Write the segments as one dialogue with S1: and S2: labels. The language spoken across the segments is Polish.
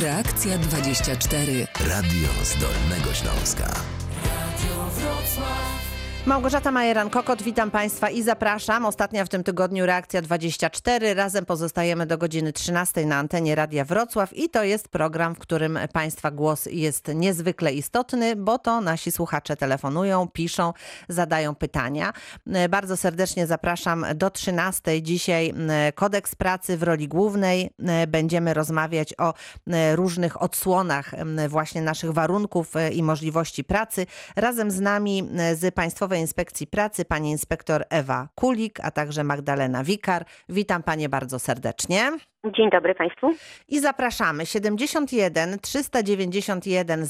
S1: Reakcja 24.
S2: Radio z Dolnego Śląska.
S3: Małgorzata Majeran-Kokot, witam Państwa i zapraszam. Ostatnia w tym tygodniu Reakcja 24. Razem pozostajemy do godziny 13 na antenie Radia Wrocław i to jest program, w którym Państwa głos jest niezwykle istotny, bo to nasi słuchacze telefonują, piszą, zadają pytania. Bardzo serdecznie zapraszam do 13. Dzisiaj kodeks pracy w roli głównej. Będziemy rozmawiać o różnych odsłonach właśnie naszych warunków i możliwości pracy. Razem z nami z Państwową Państwowej Inspekcji Pracy pani inspektor Ewa Kulik, a także Magdalena Wikar. Witam panie bardzo serdecznie.
S4: Dzień dobry Państwu.
S3: I zapraszamy 71 391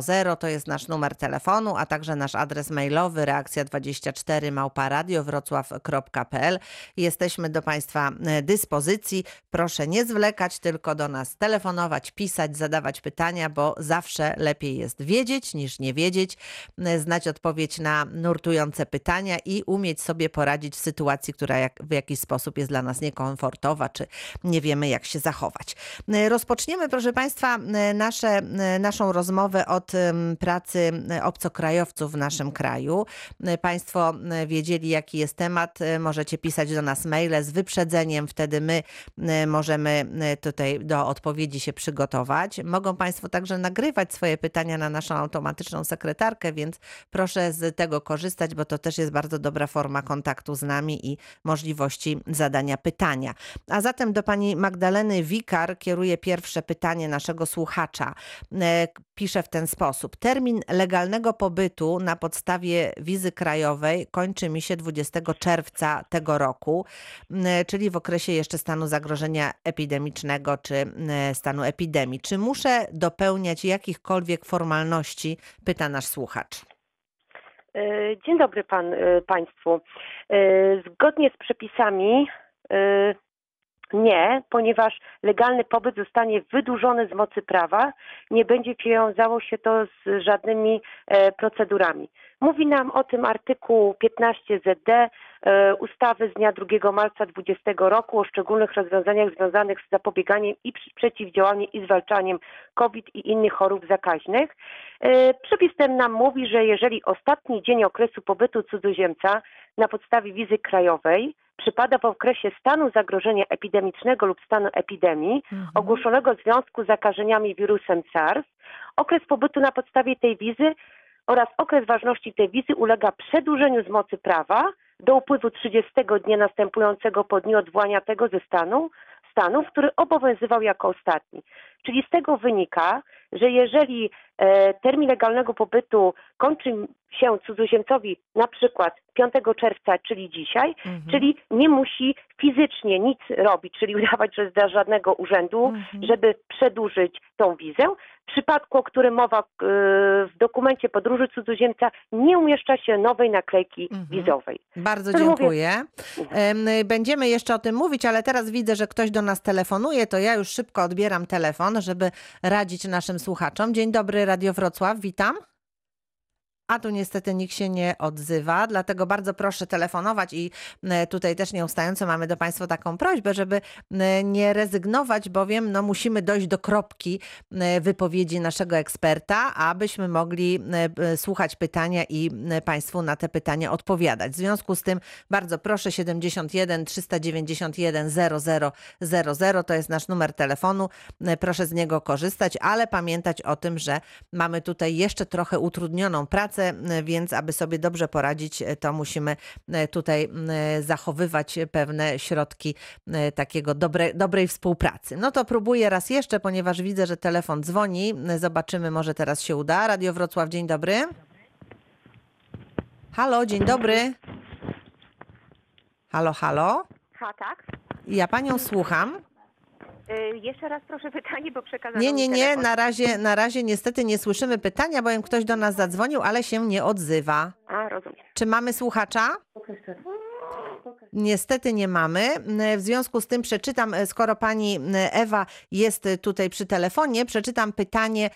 S3: 0000 to jest nasz numer telefonu, a także nasz adres mailowy reakcja24 małparadio.wrocław.pl. Jesteśmy do Państwa e, dyspozycji. Proszę nie zwlekać, tylko do nas telefonować, pisać, zadawać pytania, bo zawsze lepiej jest wiedzieć niż nie wiedzieć, e, znać odpowiedź na nurtujące pytania i umieć sobie poradzić w sytuacji, która jak, w jakiś sposób jest dla nas niekomfortowa, czy nie wiemy, jak się zachować. E, rozpoczniemy, proszę Państwa, e, nasze, e, naszą rozmowę od pracy obcokrajowców w naszym kraju. Państwo wiedzieli, jaki jest temat, możecie pisać do nas maile z wyprzedzeniem, wtedy my możemy tutaj do odpowiedzi się przygotować. Mogą Państwo także nagrywać swoje pytania na naszą automatyczną sekretarkę, więc proszę z tego korzystać, bo to też jest bardzo dobra forma kontaktu z nami i możliwości zadania pytania. A zatem do pani Magdaleny Wikar kieruję pierwsze pytanie naszego słuchacza. E, pisze w ten sposób. Termin legalnego pobytu na podstawie wizy krajowej kończy mi się 20 czerwca tego roku, e, czyli w okresie jeszcze stanu zagrożenia epidemicznego czy e, stanu epidemii. Czy muszę dopełniać jakichkolwiek formalności? Pyta nasz słuchacz.
S4: Dzień dobry pan, Państwu. Zgodnie z przepisami nie, ponieważ legalny pobyt zostanie wydłużony z mocy prawa, nie będzie wiązało się to z żadnymi e, procedurami. Mówi nam o tym artykuł 15 ZD e, ustawy z dnia 2 marca 2020 roku o szczególnych rozwiązaniach związanych z zapobieganiem i przeciwdziałaniem i zwalczaniem COVID i innych chorób zakaźnych. E, przepis ten nam mówi, że jeżeli ostatni dzień okresu pobytu cudzoziemca na podstawie wizy krajowej przypada w okresie stanu zagrożenia epidemicznego lub stanu epidemii mhm. ogłoszonego w związku z zakażeniami wirusem SARS, okres pobytu na podstawie tej wizy oraz okres ważności tej wizy ulega przedłużeniu z mocy prawa do upływu 30 dnia następującego po dniu odwołania tego ze stanu, stanu, który obowiązywał jako ostatni. Czyli z tego wynika, że jeżeli termin legalnego pobytu kończy się cudzoziemcowi na przykład 5 czerwca, czyli dzisiaj, mhm. czyli nie musi fizycznie nic robić, czyli udawać, że jest do żadnego urzędu, mhm. żeby przedłużyć tą wizę. W przypadku, o którym mowa e, w dokumencie podróży cudzoziemca, nie umieszcza się nowej naklejki mhm. wizowej.
S3: Bardzo dziękuję. Mówię... Będziemy jeszcze o tym mówić, ale teraz widzę, że ktoś do nas telefonuje, to ja już szybko odbieram telefon, żeby radzić naszym słuchaczom. Dzień dobry, Radio Wrocław, witam. A tu niestety nikt się nie odzywa, dlatego bardzo proszę telefonować i e, tutaj też nieustająco mamy do Państwa taką prośbę, żeby e, nie rezygnować, bowiem no, musimy dojść do kropki e, wypowiedzi naszego eksperta, abyśmy mogli słuchać pytania i Państwu na te pytania odpowiadać. W związku z tym bardzo proszę 71 391 0000 to jest nasz numer telefonu. Proszę z niego korzystać, ale pamiętać o tym, że mamy tutaj jeszcze trochę utrudnioną pracę pracę, więc aby sobie dobrze poradzić, to musimy e, tutaj zachowywać pewne środki e, takiego dobre, dobrej współpracy. No to próbuję raz jeszcze, ponieważ widzę, że telefon dzwoni. Zobaczymy, może teraz się uda. Radio Wrocław, dzień dobry. Halo, dzień dobry. Halo, halo.
S4: Ha, tak.
S3: Ja panią słucham.
S4: Y, jeszcze raz proszę pytanie, bo przekazano
S3: Nie, nie, nie, na razie, na razie niestety nie słyszymy pytania, bowiem ktoś do nas zadzwonił, ale się nie odzywa.
S4: A, rozumiem.
S3: Czy mamy słuchacza? Niestety nie mamy. W związku z tym przeczytam, skoro pani Ewa jest tutaj przy telefonie, przeczytam pytanie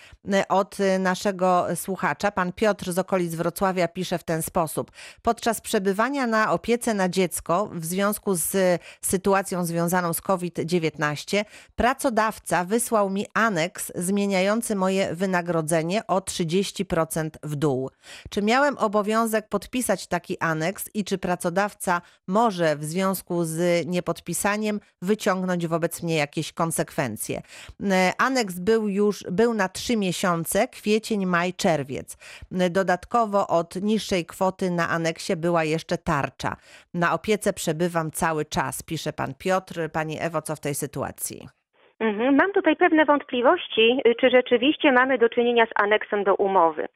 S3: od naszego słuchacza. Pan Piotr z okolic Wrocławia pisze w ten sposób. Podczas przebywania na opiece na dziecko w związku z sytuacją związaną z COVID-19, pracodawca wysłał mi aneks zmieniający moje wynagrodzenie o 30% w dół. Czy miałem obowiązek podpisać taki aneks i czy pracodawca może w związku z niepodpisaniem wyciągnąć wobec mnie jakieś konsekwencje? E, aneks był już był na trzy miesiące, kwiecień, maj, czerwiec. E, dodatkowo od niższej kwoty na aneksie była jeszcze tarcza. Na opiece przebywam cały czas, pisze pan Piotr. Pani Ewo, co w tej sytuacji?
S5: Mhm. Mam tutaj pewne wątpliwości, czy rzeczywiście mamy do czynienia z aneksem do umowy.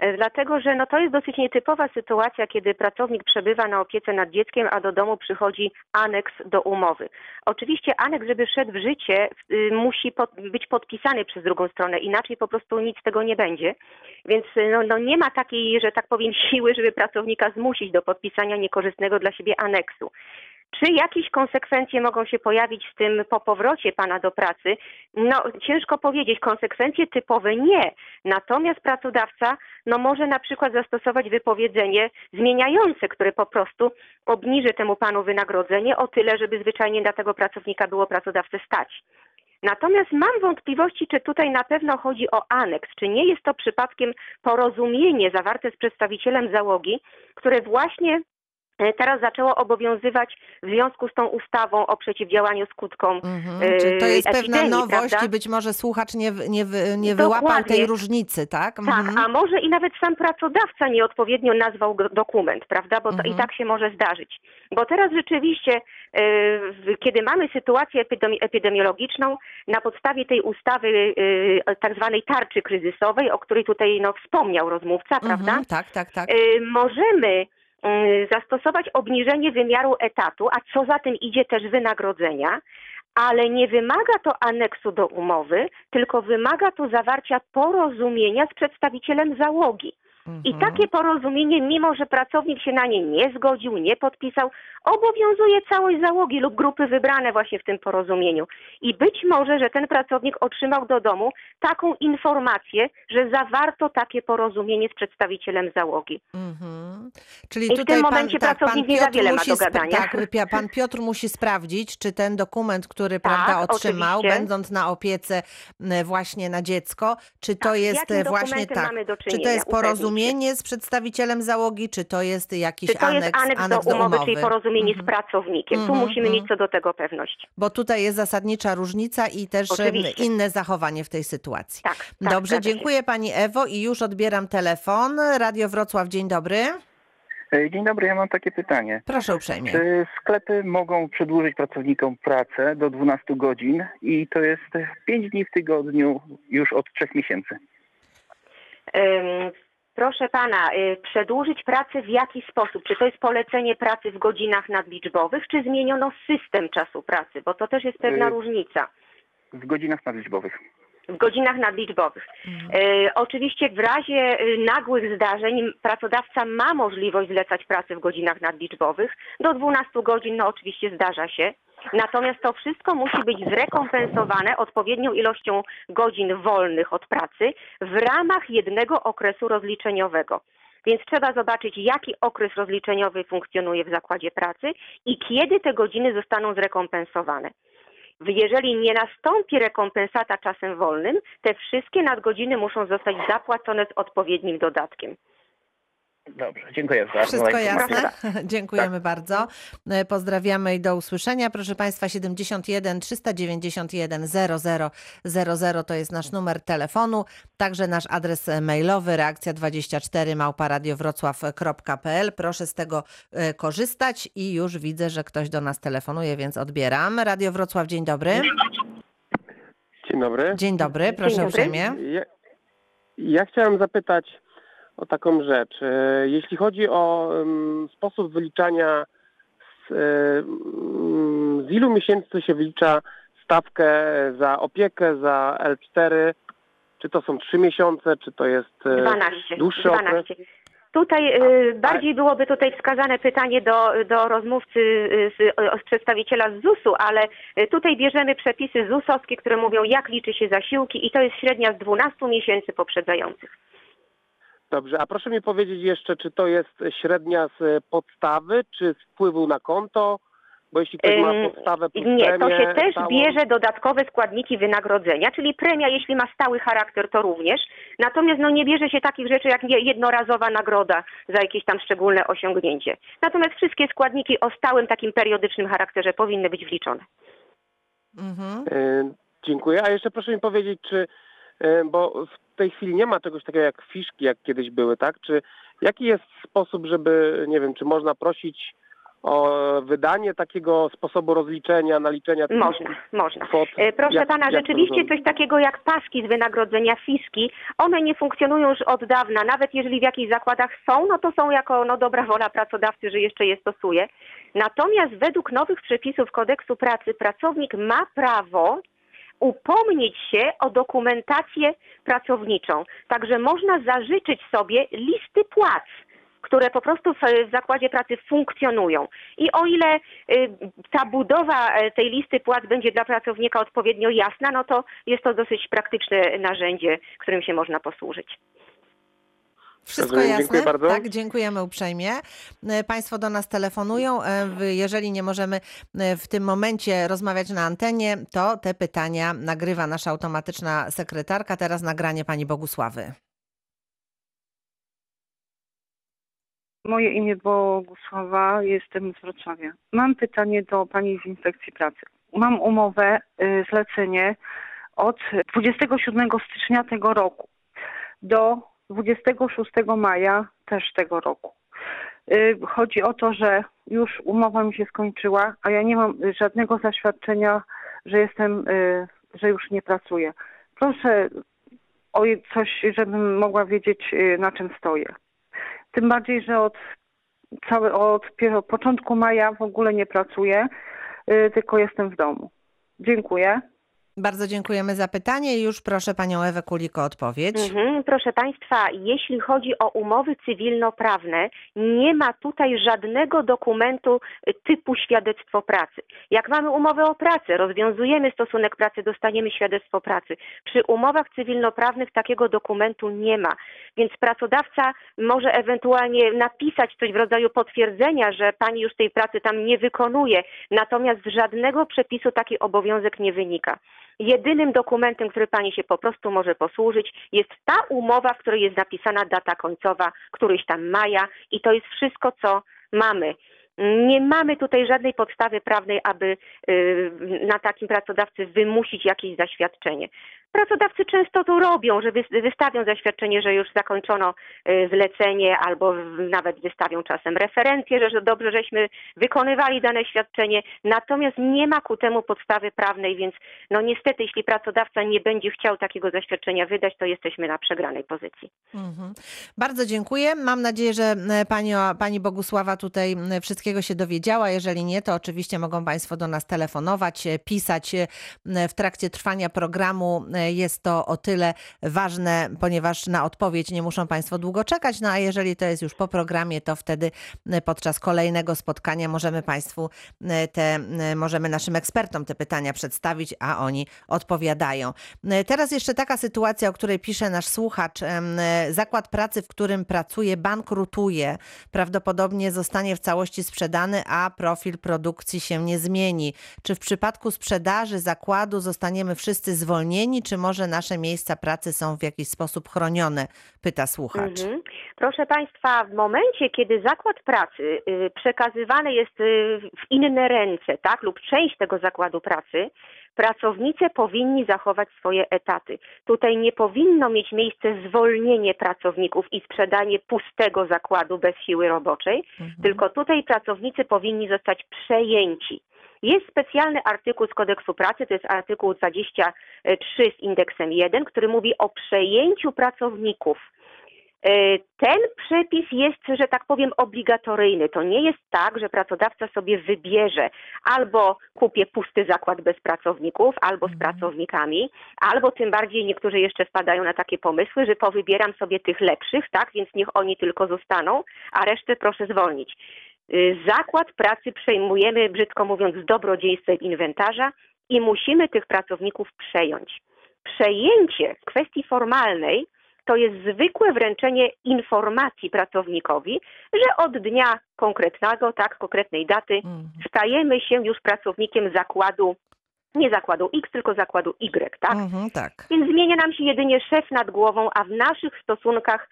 S5: E, dlatego, że no to jest dosyć nietypowa sytuacja, kiedy pracownik przebywa na opiece nad dzieckiem, a do domu przychodzi aneks do umowy. Oczywiście aneks, żeby wszedł w życie, y, musi być podpisany przez drugą stronę, inaczej po prostu nic z tego nie będzie. Więc no, no nie ma takiej, że tak powiem, siły, żeby pracownika zmusić do podpisania niekorzystnego dla siebie aneksu. Czy jakieś konsekwencje mogą się pojawić z tym po powrocie pana do pracy? No, ciężko powiedzieć. Konsekwencje typowe nie. Natomiast pracodawca no, może na przykład zastosować wypowiedzenie zmieniające, które po prostu obniży temu panu wynagrodzenie o tyle, żeby zwyczajnie dla tego pracownika było pracodawcę stać. Natomiast mam wątpliwości, czy tutaj na pewno chodzi o aneks, czy nie jest to przypadkiem porozumienie zawarte z przedstawicielem załogi, które właśnie teraz zaczęło obowiązywać w związku z tą ustawą o przeciwdziałaniu skutkom
S3: mhm. Czy to jest
S5: epidemii,
S3: pewna nowość
S5: prawda?
S3: i być może słuchacz nie, nie, nie wyłapał tej różnicy, tak?
S5: Mhm. Tak, a może i nawet sam pracodawca nieodpowiednio nazwał dokument, prawda? Bo to mhm. i tak się może zdarzyć. Bo teraz rzeczywiście, kiedy mamy sytuację epidemiologiczną, na podstawie tej ustawy tak zwanej tarczy kryzysowej, o której tutaj no, wspomniał rozmówca, prawda?
S3: Mhm. Tak, tak, tak.
S5: Możemy zastosować obniżenie wymiaru etatu, a co za tym idzie też wynagrodzenia, ale nie wymaga to aneksu do umowy, tylko wymaga to zawarcia porozumienia z przedstawicielem załogi. I
S3: Mhm.
S5: takie porozumienie, mimo że pracownik się na nie nie zgodził, nie podpisał, obowiązuje całość załogi lub grupy wybrane właśnie w tym porozumieniu. I być może, że ten pracownik otrzymał do domu taką informację, że zawarto takie porozumienie z przedstawicielem załogi.
S3: Mhm. Czyli
S5: I w tym momencie
S3: pan, tak,
S5: pracownik nie za wiele ma do gadania.
S3: Tak, pan Piotr musi sprawdzić, czy ten dokument, który
S5: Tak,
S3: prawda, otrzymał,
S5: oczywiście.
S3: będąc na opiece właśnie na dziecko, czy to
S5: Tak,
S3: jest e, właśnie tak, czy to jest
S5: się.
S3: Porozumienie z przedstawicielem załogi, czy to jest jakiś
S5: Czy to
S3: aneks,
S5: jest aneks, do, umowy, czyli porozumienie z pracownikiem? Tu
S3: Mhm,
S5: musimy
S3: mhm.
S5: mieć co do tego pewność.
S3: Bo tutaj jest zasadnicza różnica i też
S5: Oczywiście.
S3: inne zachowanie w tej sytuacji.
S5: Tak, tak,
S3: Dobrze,
S5: się.
S3: dziękuję pani Ewo i już odbieram telefon. Radio Wrocław, dzień dobry.
S6: E, Dzień dobry, ja mam takie pytanie.
S3: Proszę uprzejmie.
S6: Czy sklepy mogą przedłużyć pracownikom pracę do 12 godzin i to jest 5 dni w tygodniu już od 3 miesięcy?
S5: Proszę pana, y, przedłużyć pracę w jaki sposób? Czy to jest polecenie pracy w godzinach nadliczbowych, czy zmieniono system czasu pracy? Bo to też jest pewna
S6: Y-
S5: różnica.
S6: W godzinach nadliczbowych.
S5: W godzinach nadliczbowych. Y, oczywiście w razie nagłych zdarzeń pracodawca ma możliwość zlecać pracę w godzinach nadliczbowych. Do 12 godzin, no oczywiście zdarza się. Natomiast to wszystko musi być zrekompensowane odpowiednią ilością godzin wolnych od pracy w ramach jednego okresu rozliczeniowego. Więc trzeba zobaczyć, jaki okres rozliczeniowy funkcjonuje w zakładzie pracy i kiedy te godziny zostaną zrekompensowane. Jeżeli nie nastąpi rekompensata czasem wolnym, te wszystkie nadgodziny muszą zostać zapłacone z odpowiednim dodatkiem.
S6: Dobrze, dziękuję za
S3: Wszystko jasne? Dziękujemy bardzo. E, Pozdrawiamy i do usłyszenia. Proszę Państwa, 71 391 00 00 to jest nasz numer telefonu, także nasz adres mailowy reakcja24 małparadiowrocław.pl. Proszę z tego e, korzystać i już widzę, że ktoś do nas telefonuje, więc odbieram. Radio Wrocław, dzień dobry.
S7: Dzień dobry.
S3: Dzień dobry, proszę
S5: dobry.
S3: uprzejmie.
S7: Ja, ja chciałem zapytać o taką rzecz. E, Jeśli chodzi o sposób wyliczania, z, e, mm, z ilu miesięcy się wylicza stawkę za opiekę, za L4, czy to są trzy miesiące, czy to jest e,
S5: 12.
S7: dłuższy okres?
S5: 12. Tutaj y, bardziej byłoby tutaj wskazane pytanie do, do rozmówcy z, z przedstawiciela z ZUS-u, ale tutaj bierzemy przepisy ZUS-owskie, które mówią jak liczy się zasiłki i to jest średnia z 12 miesięcy poprzedzających.
S7: Dobrze, a proszę mi powiedzieć jeszcze, czy to jest średnia z podstawy, czy z wpływu na konto? Bo jeśli ktoś ma podstawę plus
S5: Nie, to
S7: premię
S5: się też
S7: stałą-
S5: bierze dodatkowe składniki wynagrodzenia, czyli premia, jeśli ma stały charakter, to również. Natomiast no, nie bierze się takich rzeczy jak jednorazowa nagroda za jakieś tam szczególne osiągnięcie. Natomiast wszystkie składniki o stałym, takim periodycznym charakterze powinny być wliczone.
S3: Mhm.
S7: E, Dziękuję. A jeszcze proszę mi powiedzieć, czy, bo w tej chwili nie ma czegoś takiego jak fiszki, jak kiedyś były, tak? Czy jaki jest sposób, żeby, nie wiem, czy można prosić o wydanie takiego sposobu rozliczenia, naliczenia tych
S5: Można, można.
S7: kwot?
S5: E, Proszę
S7: Jak-
S5: pana,
S7: jak
S5: rzeczywiście coś takiego jak paski z wynagrodzenia fiski, one nie funkcjonują już od dawna. Nawet jeżeli w jakichś zakładach są, no to są jako no, dobra wola pracodawcy, że jeszcze je stosuje. Natomiast według nowych przepisów kodeksu pracy pracownik ma prawo upomnieć się o dokumentację pracowniczą. Także można zażyczyć sobie listy płac które po prostu w, zakładzie pracy funkcjonują. I o ile y, ta budowa e, tej listy płac będzie dla pracownika odpowiednio jasna, no to jest to dosyć praktyczne narzędzie, którym się można posłużyć.
S3: Wszystko jasne?
S7: dziękuję bardzo.
S3: Tak, dziękujemy uprzejmie. E, Państwo do nas telefonują. E, Jeżeli nie możemy e, w tym momencie rozmawiać na antenie, to te pytania nagrywa nasza automatyczna sekretarka. Teraz nagranie pani Bogusławy.
S8: Moje imię Bogusława, jestem z Wrocławia. Mam pytanie do pani z Inspekcji Pracy. Mam umowę, y, zlecenie od 27 stycznia tego roku do 26 maja też tego roku. Y, Chodzi o to, że już umowa mi się skończyła, a ja nie mam żadnego zaświadczenia, że jestem, y, że już nie pracuję. Proszę o coś, żebym mogła wiedzieć, y, na czym stoję. Tym bardziej, że od, całe, od początku maja w ogóle nie pracuję, tylko jestem w domu. Dziękuję.
S3: Bardzo dziękujemy za pytanie już proszę panią Ewę Kuliko o odpowiedź.
S5: Mhm. Proszę Państwa, jeśli chodzi o umowy cywilnoprawne, nie ma tutaj żadnego dokumentu y, typu świadectwo pracy. Jak mamy umowę o pracę, rozwiązujemy stosunek pracy, dostaniemy świadectwo pracy. Przy umowach cywilnoprawnych takiego dokumentu nie ma, więc pracodawca może ewentualnie napisać coś w rodzaju potwierdzenia, że pani już tej pracy tam nie wykonuje, natomiast z żadnego przepisu taki obowiązek nie wynika. Jedynym dokumentem, który pani się po prostu może posłużyć, jest ta umowa, w której jest napisana data końcowa, któryś tam maja i to jest wszystko, co mamy. Nie mamy tutaj żadnej podstawy prawnej, aby y, na takim pracodawcy wymusić jakieś zaświadczenie. Pracodawcy często to robią, że wys- wystawią zaświadczenie, że już zakończono y, zlecenie, albo nawet wystawią czasem referencję, że, dobrze, żeśmy wykonywali dane świadczenie. Natomiast nie ma ku temu podstawy prawnej, więc no niestety, jeśli pracodawca nie będzie chciał takiego zaświadczenia wydać, to jesteśmy na przegranej pozycji.
S3: Mhm. Bardzo dziękuję. Mam nadzieję, że e, pani, pani Bogusława tutaj wszystkiego się dowiedziała. Jeżeli nie, to oczywiście mogą Państwo do nas telefonować, e, pisać e, w trakcie trwania programu. E, Jest to o tyle ważne, ponieważ na odpowiedź nie muszą Państwo długo czekać. No a jeżeli to jest już po programie, to wtedy m, podczas kolejnego spotkania możemy Państwu e, te, możemy naszym ekspertom te pytania przedstawić, a oni odpowiadają. E, Teraz jeszcze taka sytuacja, o której pisze nasz słuchacz. E, Zakład pracy, w którym pracuje, bankrutuje. Prawdopodobnie zostanie w całości sprzedany, a profil produkcji się nie zmieni. Czy w przypadku sprzedaży zakładu zostaniemy wszyscy zwolnieni, czy może nasze miejsca pracy są w jakiś sposób chronione? Pyta słuchacz.
S5: Mhm. Proszę Państwa, w momencie, kiedy zakład pracy y, przekazywany jest y, w inne ręce, tak, lub część tego zakładu pracy, pracownicy powinni zachować swoje etaty. Tutaj nie powinno mieć miejsca zwolnienie pracowników i sprzedanie pustego zakładu bez siły roboczej, tylko tutaj pracownicy powinni zostać przejęci. Jest specjalny artykuł z kodeksu pracy, to jest artykuł 23 z indeksem 1, który mówi o przejęciu pracowników E, Ten przepis jest, że tak powiem, obligatoryjny. To nie jest tak, że pracodawca sobie wybierze albo kupię pusty zakład bez pracowników, albo z pracownikami, albo tym bardziej niektórzy jeszcze wpadają na takie pomysły, że powybieram sobie tych lepszych, tak, więc niech oni tylko zostaną, a resztę proszę zwolnić. Y, Zakład pracy przejmujemy, brzydko mówiąc, z dobrodziejstwem inwentarza i musimy tych pracowników przejąć. Przejęcie w kwestii formalnej to jest zwykłe wręczenie informacji pracownikowi, że od dnia konkretnego, tak, konkretnej daty
S3: Mhm.
S5: stajemy się już pracownikiem zakładu, nie zakładu X, tylko zakładu Y, tak?
S3: Mhm, tak.
S5: Więc zmienia nam się jedynie szef nad głową, a w naszych stosunkach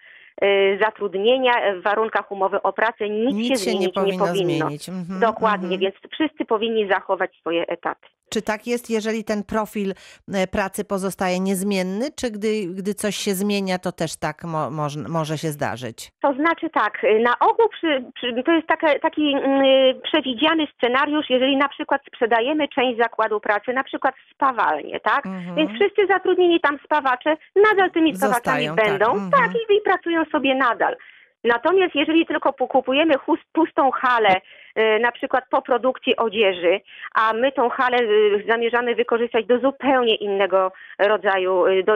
S5: zatrudnienia, e, w warunkach umowy o pracę nic,
S3: Nic
S5: się
S3: się
S5: zmienić
S3: nie powinno zmienić. Mhm,
S5: Dokładnie,
S3: mhm.
S5: więc wszyscy powinni zachować swoje etaty.
S3: Czy tak jest, jeżeli ten profil e, pracy pozostaje niezmienny, czy gdy, gdy coś się zmienia, to też tak mo, moż, może się zdarzyć?
S5: To znaczy tak, na ogół przy, przy, to jest taka, taki mm, przewidziany scenariusz, jeżeli na przykład sprzedajemy część zakładu pracy, na przykład spawalnię, tak?
S3: Mhm.
S5: Więc wszyscy zatrudnieni tam spawacze nadal tymi spawaczami
S3: Zostają, tak.
S5: będą,
S3: Mhm.
S5: tak, i, i pracują sobie nadal. Natomiast jeżeli tylko kupujemy pustą halę, na przykład po produkcji odzieży, a my tą halę e, zamierzamy wykorzystać do zupełnie innego rodzaju e, do,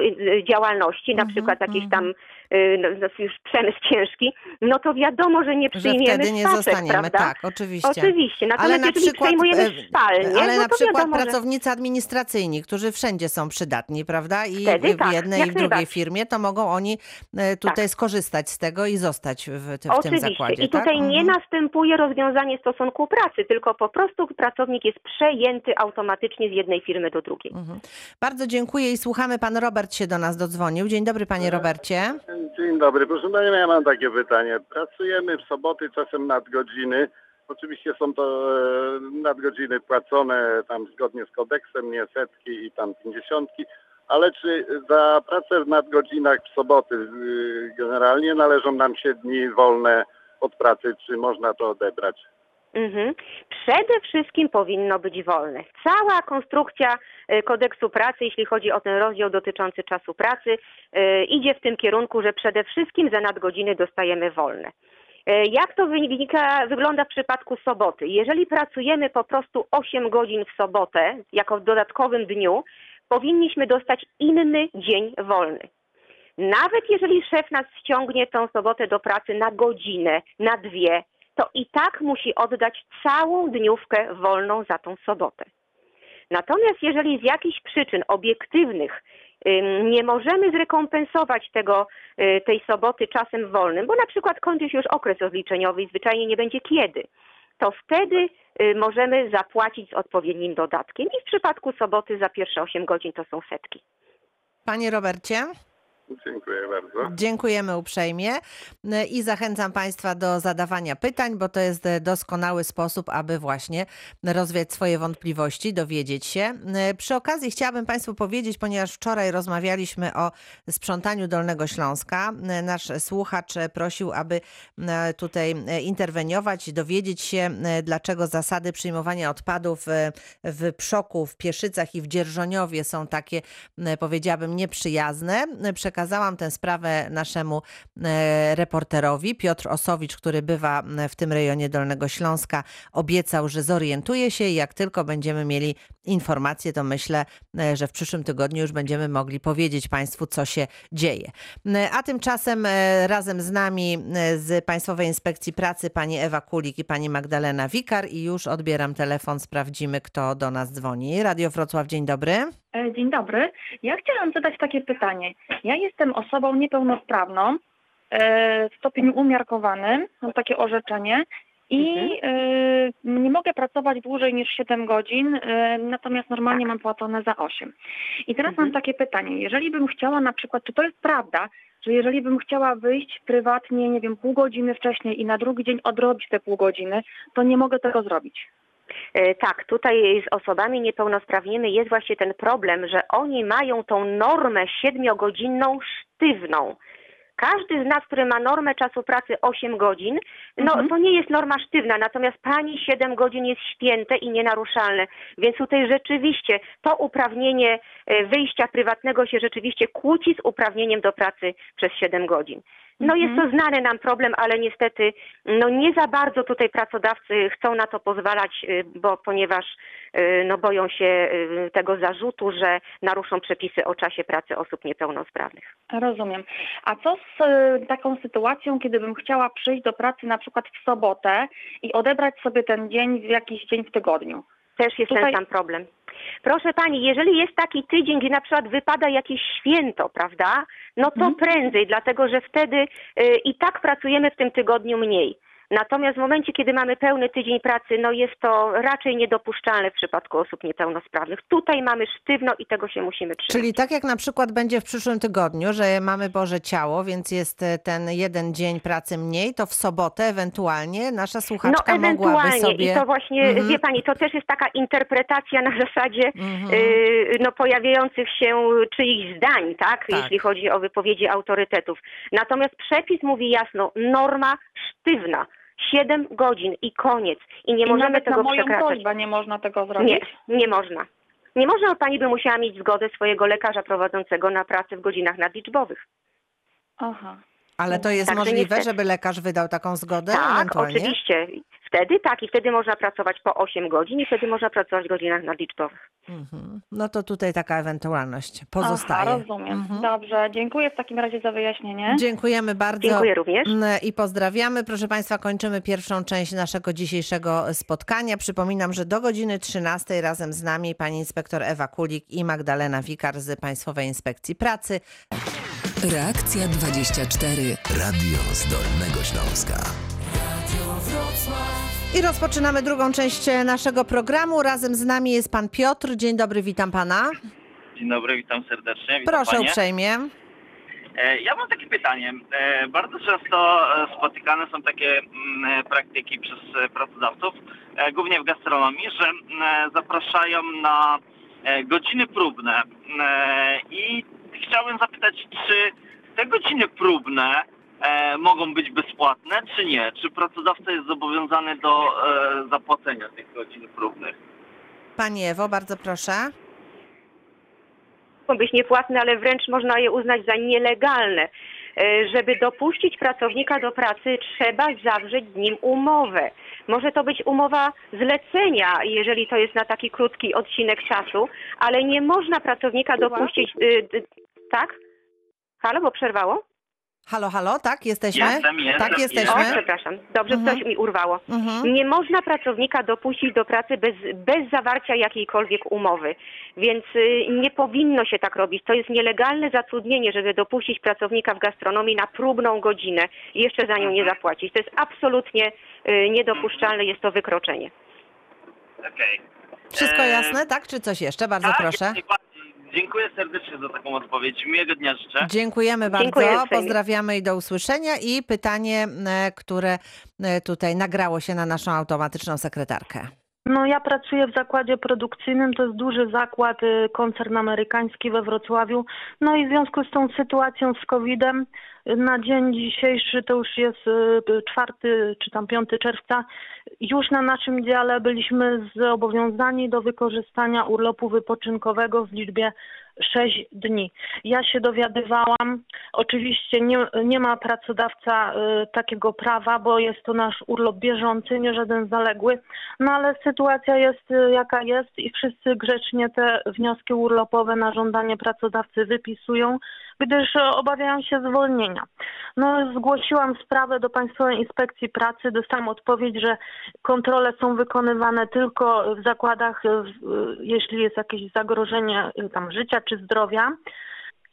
S5: działalności, na
S3: Mhm,
S5: przykład jakiś
S3: mhm.
S5: tam e, no, no, już przemysł ciężki, no to wiadomo, że nie
S3: Że
S5: przyjmiemy
S3: wtedy nie
S5: spaczek,
S3: zostaniemy,
S5: prawda?
S3: tak, oczywiście.
S5: Oczywiście, natomiast
S3: na
S5: jeżeli
S3: przykład,
S5: przejmujemy
S3: e,
S5: spalnię,
S3: ale
S5: no
S3: na
S5: to
S3: przykład
S5: wiadomo, że...
S3: pracownicy administracyjni, którzy wszędzie są przydatni, prawda? I
S5: Wtedy
S3: w
S5: tak,
S3: jednej i w drugiej firmie, to mogą oni e, tutaj
S5: Tak.
S3: skorzystać z tego i zostać w, w tym
S5: Oczywiście.
S3: zakładzie.
S5: I tutaj
S3: tak?
S5: nie
S3: Mhm.
S5: następuje rozwiązanie stosunku pracy, tylko po prostu pracownik jest przejęty automatycznie z jednej firmy do drugiej.
S3: Mhm. Bardzo dziękuję i słuchamy. Pan Robert się do nas dodzwonił. Dzień dobry, panie Robercie.
S9: Dzień dobry, proszę pana, ja mam takie pytanie. Pracujemy w soboty, czasem nadgodziny. Oczywiście są to e, nadgodziny płacone tam zgodnie z kodeksem, nie setki i tam pięćdziesiątki, ale czy za pracę w nadgodzinach w soboty y, generalnie należą nam się dni wolne od pracy, czy można to odebrać?
S5: Mhm. Przede wszystkim powinno być wolne. Cała konstrukcja e, kodeksu pracy, jeśli chodzi o ten rozdział dotyczący czasu pracy, e, idzie w tym kierunku, że przede wszystkim za nadgodziny dostajemy wolne. E, Jak to wynika, wygląda w przypadku soboty? Jeżeli pracujemy po prostu 8 godzin w sobotę, jako w dodatkowym dniu, powinniśmy dostać inny dzień wolny. Nawet jeżeli szef nas ściągnie tą sobotę do pracy na godzinę, na dwie, to i tak musi oddać całą dniówkę wolną za tą sobotę. Natomiast jeżeli z jakichś przyczyn obiektywnych nie możemy zrekompensować tego, y, tej soboty czasem wolnym, bo na przykład kończy się już okres rozliczeniowy i zwyczajnie nie będzie kiedy, to wtedy y, możemy zapłacić z odpowiednim dodatkiem. I w przypadku soboty za pierwsze 8 godzin to są setki.
S3: Panie Robercie.
S9: Dziękuję bardzo.
S3: Dziękujemy uprzejmie E, i zachęcam Państwa do zadawania pytań, bo to jest e, doskonały sposób, aby właśnie rozwiać swoje wątpliwości, dowiedzieć się. E, Przy okazji chciałabym Państwu powiedzieć, ponieważ wczoraj rozmawialiśmy o sprzątaniu Dolnego Śląska, nasz słuchacz prosił, aby tutaj interweniować, dowiedzieć się, dlaczego zasady przyjmowania odpadów w Przoku, w Pieszycach i w Dzierżoniowie są takie, powiedziałabym, nieprzyjazne. Przekazałam tę sprawę naszemu e, reporterowi. Piotr Osowicz, który bywa m, w tym rejonie Dolnego Śląska, obiecał, że zorientuje się i jak tylko będziemy mieli informacje, to myślę, e, że w przyszłym tygodniu już będziemy mogli powiedzieć Państwu, co się dzieje. A tymczasem e, razem z nami e, z Państwowej Inspekcji Pracy pani Ewa Kulik i pani Magdalena Wikar i już odbieram telefon, sprawdzimy, kto do nas dzwoni. Radio Wrocław, dzień dobry.
S10: E, Dzień dobry. Ja chciałam zadać takie pytanie. Ja jestem osobą niepełnosprawną, e, w stopniu umiarkowanym, mam takie orzeczenie i e, nie mogę pracować dłużej niż 7 godzin, natomiast normalnie mam płacone za 8. I teraz mam takie pytanie. Jeżeli bym chciała na przykład, czy to jest prawda, że jeżeli bym chciała wyjść prywatnie, nie wiem, pół godziny wcześniej i na drugi dzień odrobić te pół godziny, to nie mogę tego zrobić?
S5: E, Tak, tutaj z osobami niepełnosprawnymi jest właśnie ten problem, że oni mają tą normę siedmiogodzinną sztywną. Każdy z nas, który ma normę czasu pracy 8 godzin, no
S10: Mhm.
S5: to nie jest norma sztywna, natomiast pani 7 godzin jest święte i nienaruszalne. Więc tutaj rzeczywiście to uprawnienie e, wyjścia prywatnego się rzeczywiście kłóci z uprawnieniem do pracy przez 7 godzin. No jest
S10: Mhm.
S5: to znany nam problem, ale niestety no nie za bardzo tutaj pracodawcy chcą na to pozwalać, y, bo ponieważ y, no boją się y, tego zarzutu, że naruszą przepisy o czasie pracy osób niepełnosprawnych.
S10: Rozumiem. A co z taką sytuacją, kiedy bym chciała przyjść do pracy na przykład w sobotę i odebrać sobie ten dzień w jakiś dzień w tygodniu?
S5: Też jest
S10: Tutaj-
S5: ten sam problem. Proszę pani, jeżeli jest taki tydzień, gdzie na przykład wypada jakieś święto, prawda? No to
S10: Mhm.
S5: prędzej, dlatego że wtedy y, i tak pracujemy w tym tygodniu mniej. Natomiast w momencie, kiedy mamy pełny tydzień pracy, no jest to raczej niedopuszczalne w przypadku osób niepełnosprawnych. Tutaj mamy sztywno i tego się musimy trzymać.
S3: Czyli tak jak na przykład będzie w przyszłym tygodniu, że mamy Boże Ciało, więc jest e, ten jeden dzień pracy mniej, to w sobotę ewentualnie nasza
S5: No
S3: słuchaczka mogłaby
S5: ewentualnie
S3: sobie...
S5: i to właśnie,
S3: Mhm.
S5: wie pani, to też jest taka interpretacja na zasadzie
S3: Mhm.
S5: y, no, pojawiających się czyichś zdań, tak?
S3: Tak.
S5: Jeśli chodzi o wypowiedzi autorytetów. Natomiast przepis mówi jasno, norma sztywna. 7 godzin i koniec. I nie
S10: I
S5: możemy
S10: nawet
S5: tego
S10: na moją
S5: przekraczać.
S10: prośbę nie można tego zrobić?
S5: Nie, nie można. Nie można, pani by musiała mieć zgodę swojego lekarza prowadzącego na pracę w godzinach nadliczbowych.
S10: Aha.
S3: Ale to jest
S5: Także
S3: możliwe, żeby lekarz wydał taką zgodę
S5: Tak, oczywiście. Wtedy tak i wtedy można pracować po 8 godzin i wtedy można pracować w godzinach nadliczbowych.
S3: Mhm. No to tutaj taka ewentualność pozostaje.
S10: Aha, rozumiem.
S3: Mhm.
S10: Dobrze, dziękuję w takim razie za wyjaśnienie.
S3: Dziękujemy bardzo.
S5: Dziękuję również.
S3: Mm, I pozdrawiamy. Proszę Państwa, kończymy pierwszą część naszego dzisiejszego spotkania. Przypominam, że do godziny 13 razem z nami pani inspektor Ewa Kulik i Magdalena Wikar z Państwowej Inspekcji Pracy.
S1: Reakcja 24.
S2: Radio z Dolnego Śląska.
S3: I rozpoczynamy drugą część naszego programu. Razem z nami jest pan Piotr. Dzień dobry, witam pana.
S11: Dzień dobry, witam serdecznie. Witam
S3: Proszę
S11: panie.
S3: uprzejmie.
S11: E, Ja mam takie pytanie. E, Bardzo często spotykane są takie mm, e, praktyki przez pracodawców, głównie w gastronomii, że mm, zapraszają na godziny próbne. E, I chciałem zapytać, czy te godziny próbne e, mogą być bezpłatne, czy nie? Czy pracodawca jest zobowiązany do e, zapłacenia tych godzin próbnych?
S3: Pani Ewo, bardzo proszę.
S5: mogą być niepłatne, ale wręcz można je uznać za nielegalne. E, Żeby dopuścić pracownika do pracy, trzeba zawrzeć z nim umowę. Może to być umowa zlecenia, jeżeli to jest na taki krótki odcinek czasu, ale nie można pracownika dopuścić. Tak? Halo, bo przerwało?
S3: Halo, halo, tak? Jesteśmy?
S11: Jestem, jestem,
S3: tak,
S5: O,
S3: jesteśmy.
S5: przepraszam. Dobrze,
S3: Mhm.
S5: coś mi urwało.
S3: Mhm.
S5: Nie można pracownika dopuścić do pracy bez, bez zawarcia jakiejkolwiek umowy, więc y, nie powinno się tak robić. To jest nielegalne zatrudnienie, żeby dopuścić pracownika w gastronomii na próbną godzinę i jeszcze za nią nie zapłacić. To jest absolutnie y, niedopuszczalne, jest to wykroczenie.
S11: Okej.
S3: Wszystko
S11: E,
S3: jasne, tak? Czy coś jeszcze? Bardzo
S11: tak,
S3: proszę.
S11: najbardziej. Dziękuję serdecznie za taką odpowiedź. Miłego dnia życzę.
S3: Dziękujemy bardzo.
S5: Dziękuję.
S3: Pozdrawiamy i do usłyszenia. I pytanie, e, które e, tutaj nagrało się na naszą automatyczną sekretarkę.
S12: No ja pracuję w zakładzie produkcyjnym, to jest duży zakład, y, koncern amerykański we Wrocławiu. No i w związku z tą sytuacją z COVID-em na dzień dzisiejszy, to już jest y, czwarty czy tam 5 czerwca, już na naszym dziale byliśmy zobowiązani do wykorzystania urlopu wypoczynkowego w liczbie 6 dni. Ja się dowiadywałam, oczywiście nie, nie ma pracodawca y, takiego prawa, bo jest to nasz urlop bieżący, nie żaden zaległy, no ale sytuacja jest y, jaka jest i wszyscy grzecznie te wnioski urlopowe na żądanie pracodawcy wypisują, gdyż obawiają się zwolnienia. No zgłosiłam sprawę do Państwowej Inspekcji Pracy, dostałam odpowiedź, że kontrole są wykonywane tylko w zakładach, jeśli jest jakieś zagrożenie y, tam życia czy zdrowia.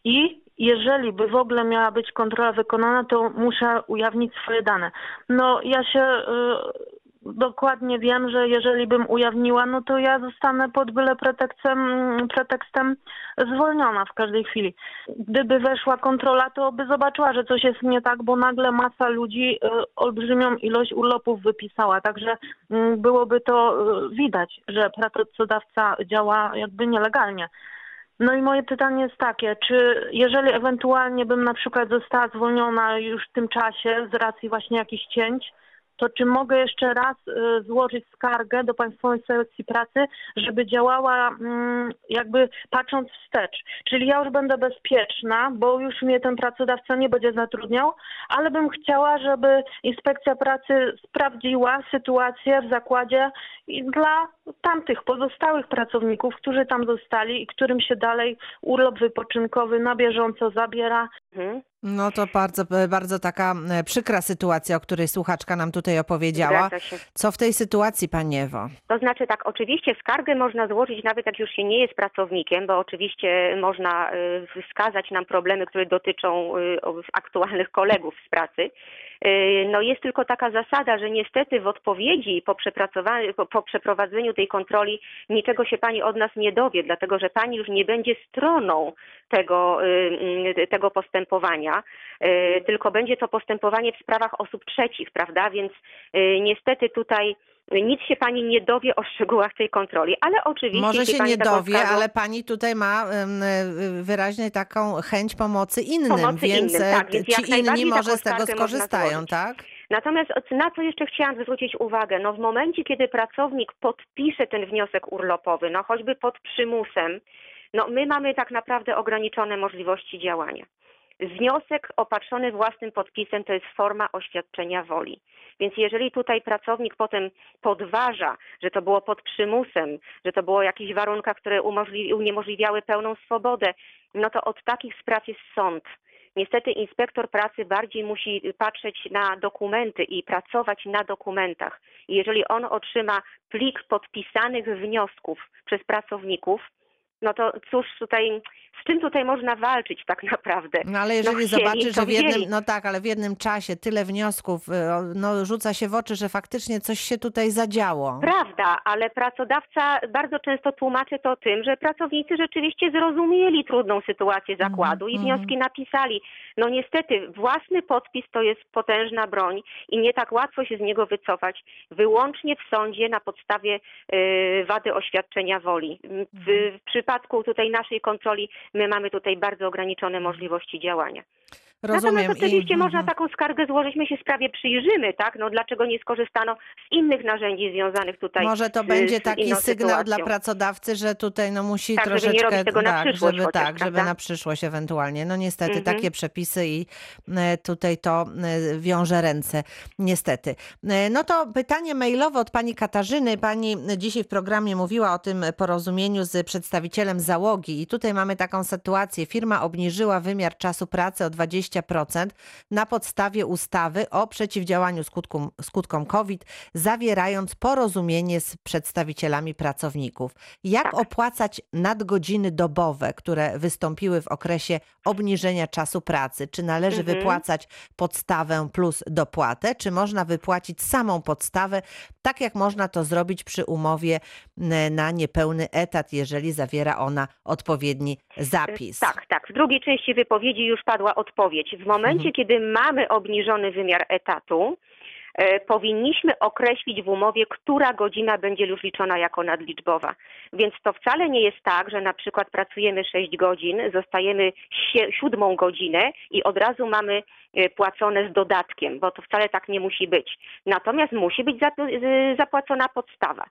S12: I jeżeli by w ogóle miała być kontrola wykonana, to muszę ujawnić swoje dane. No ja się y, dokładnie wiem, że jeżeli bym ujawniła, no to ja zostanę pod byle pretekstem, pretekstem zwolniona w każdej chwili. Gdyby weszła kontrola, to by zobaczyła, że coś jest nie tak, bo nagle masa ludzi y, olbrzymią ilość urlopów wypisała. Także mm, byłoby to y, widać, że pracodawca działa jakby nielegalnie. No i moje pytanie jest takie, czy jeżeli ewentualnie bym na przykład została zwolniona już w tym czasie z racji właśnie jakichś cięć, to czy mogę jeszcze raz y, złożyć skargę do Państwowej Inspekcji Pracy, żeby działała mm, jakby patrząc wstecz. Czyli ja już będę bezpieczna, bo już mnie ten pracodawca nie będzie zatrudniał, ale bym chciała, żeby Inspekcja Pracy sprawdziła sytuację w zakładzie dla tamtych pozostałych pracowników, którzy tam zostali i którym się dalej urlop wypoczynkowy na bieżąco zabiera.
S5: Mhm.
S3: No to bardzo, bardzo taka e, przykra sytuacja, o której słuchaczka nam tutaj opowiedziała. Co w tej sytuacji, Pani Ewo?
S5: To znaczy tak, oczywiście skargę można złożyć nawet jak już się nie jest pracownikiem, bo oczywiście można y, wskazać nam problemy, które dotyczą o- aktualnych kolegów z pracy. Y, No jest tylko taka zasada, że niestety w odpowiedzi po, po, przeprowadzeniu tej kontroli niczego się Pani od nas nie dowie, dlatego że Pani już nie będzie stroną tego, y, y, tego postępowania, y, tylko będzie to postępowanie w sprawach osób trzecich, prawda? Więc niestety tutaj nic się Pani nie dowie o szczegółach tej kontroli, ale oczywiście...
S3: Może się nie dowie, ale Pani tutaj ma wyraźnie taką chęć pomocy innym,
S5: Pomocy
S3: więc
S5: innym,
S3: e,
S5: tak, więc
S3: ci inni może z tego skorzystają, tak?
S5: Natomiast na co jeszcze chciałam zwrócić uwagę? No w momencie, kiedy pracownik podpisze ten wniosek urlopowy, no choćby pod przymusem, no my mamy tak naprawdę ograniczone możliwości działania. Wniosek opatrzony własnym podpisem to jest forma oświadczenia woli. Więc jeżeli tutaj pracownik potem podważa, że to było pod przymusem, że to było o jakichś warunkach, które uniemożliwiały pełną swobodę, no to od takich spraw jest sąd. Niestety inspektor pracy bardziej musi patrzeć na dokumenty i pracować na dokumentach. I jeżeli on otrzyma plik podpisanych wniosków przez pracowników, no to cóż tutaj, z czym tutaj można walczyć tak naprawdę?
S3: No ale jeżeli
S5: chcieli,
S3: zobaczy, że w jednym, no tak, ale w jednym czasie tyle wniosków, o, no rzuca się w oczy, że faktycznie coś się tutaj zadziało.
S5: Prawda, ale pracodawca bardzo często tłumaczy to tym, że pracownicy rzeczywiście zrozumieli trudną sytuację zakładu i
S3: mhm.
S5: wnioski napisali. No niestety, własny podpis to jest potężna broń i nie tak łatwo się z niego wycofać, wyłącznie w sądzie na podstawie y, wady oświadczenia woli. W, w przypadku tutaj naszej kontroli my mamy tutaj bardzo ograniczone możliwości działania.
S3: Rozumiem.
S5: Natomiast oczywiście
S3: I,
S5: można
S3: mhm.
S5: taką skargę złożyć, my się sprawie przyjrzymy, tak? No dlaczego nie skorzystano z innych narzędzi związanych tutaj
S3: Może to
S5: z,
S3: będzie taki sygnał dla
S5: sytuacją.
S3: pracodawcy, że tutaj no musi
S5: Tak, żeby nie
S3: troszeczkę
S5: robić tego na
S3: tak,
S5: przyszłość
S3: żeby
S5: chociaż,
S3: tak, żeby na przyszłość ewentualnie. No niestety
S5: Mhm.
S3: takie przepisy i e, tutaj to e, wiąże ręce. Niestety. E, No to pytanie mailowe od pani Katarzyny. Pani dzisiaj w programie mówiła o tym porozumieniu z przedstawicielem załogi i tutaj mamy taką sytuację. Firma obniżyła wymiar czasu pracy o 20% na podstawie ustawy o przeciwdziałaniu skutkom, skutkom COVID, zawierając porozumienie z przedstawicielami pracowników. Jak
S5: Tak.
S3: opłacać nadgodziny dobowe, które wystąpiły w okresie obniżenia czasu pracy? Czy należy
S5: Mhm.
S3: wypłacać podstawę plus dopłatę, czy można wypłacić samą podstawę, tak jak można to zrobić przy umowie na niepełny etat, jeżeli zawiera ona odpowiedni zapis?
S5: Tak, tak. W drugiej części wypowiedzi już padła odpowiedź. W momencie,
S3: Mhm.
S5: kiedy mamy obniżony wymiar etatu, e, powinniśmy określić w umowie, która godzina będzie już liczona jako nadliczbowa. Więc to wcale nie jest tak, że na przykład pracujemy 6 godzin, zostajemy siódmą godzinę i od razu mamy e, płacone z dodatkiem, bo to wcale tak nie musi być. Natomiast musi być zapłacona podstawa.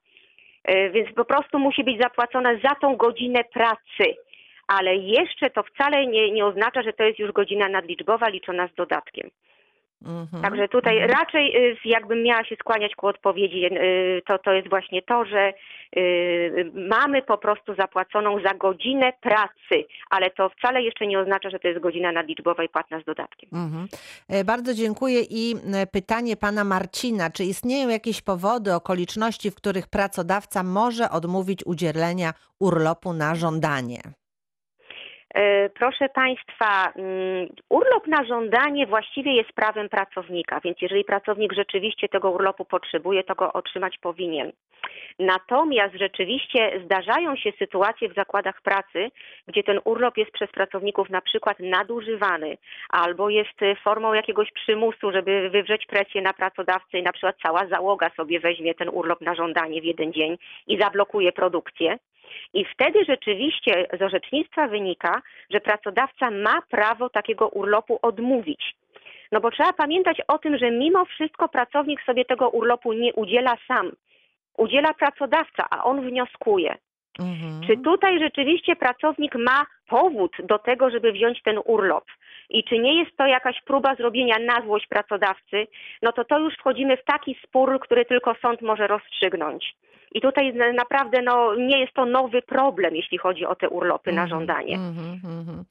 S5: E, Więc po prostu musi być zapłacona za tą godzinę pracy. Ale jeszcze to wcale nie, nie oznacza, że to jest już godzina nadliczbowa liczona z dodatkiem.
S3: Mhm.
S5: Także tutaj
S3: Mhm.
S5: raczej y, jakbym miała się skłaniać ku odpowiedzi, y, to, to jest właśnie to, że y, mamy po prostu zapłaconą za godzinę pracy, ale to wcale jeszcze nie oznacza, że to jest godzina nadliczbowa i płatna z dodatkiem.
S3: Mhm. E, Bardzo dziękuję i e, pytanie pana Marcina. Czy istnieją jakieś powody, okoliczności, w których pracodawca może odmówić udzielenia urlopu na żądanie?
S5: E, Proszę Państwa, mm, urlop na żądanie właściwie jest prawem pracownika, więc jeżeli pracownik rzeczywiście tego urlopu potrzebuje, to go otrzymać powinien. Natomiast rzeczywiście zdarzają się sytuacje w zakładach pracy, gdzie ten urlop jest przez pracowników na przykład nadużywany albo jest formą jakiegoś przymusu, żeby wywrzeć presję na pracodawcę i na przykład cała załoga sobie weźmie ten urlop na żądanie w jeden dzień i zablokuje produkcję. I wtedy rzeczywiście z orzecznictwa wynika, że pracodawca ma prawo takiego urlopu odmówić. No bo trzeba pamiętać o tym, że mimo wszystko pracownik sobie tego urlopu nie udziela sam. Udziela pracodawca, a on wnioskuje.
S3: Mhm.
S5: Czy tutaj rzeczywiście pracownik ma powód do tego, żeby wziąć ten urlop? I czy nie jest to jakaś próba zrobienia na złość pracodawcy? No to to już wchodzimy w taki spór, który tylko sąd może rozstrzygnąć. I tutaj na- naprawdę no, nie jest to nowy problem, jeśli chodzi o te urlopy na żądanie.
S3: Mhm, mhm.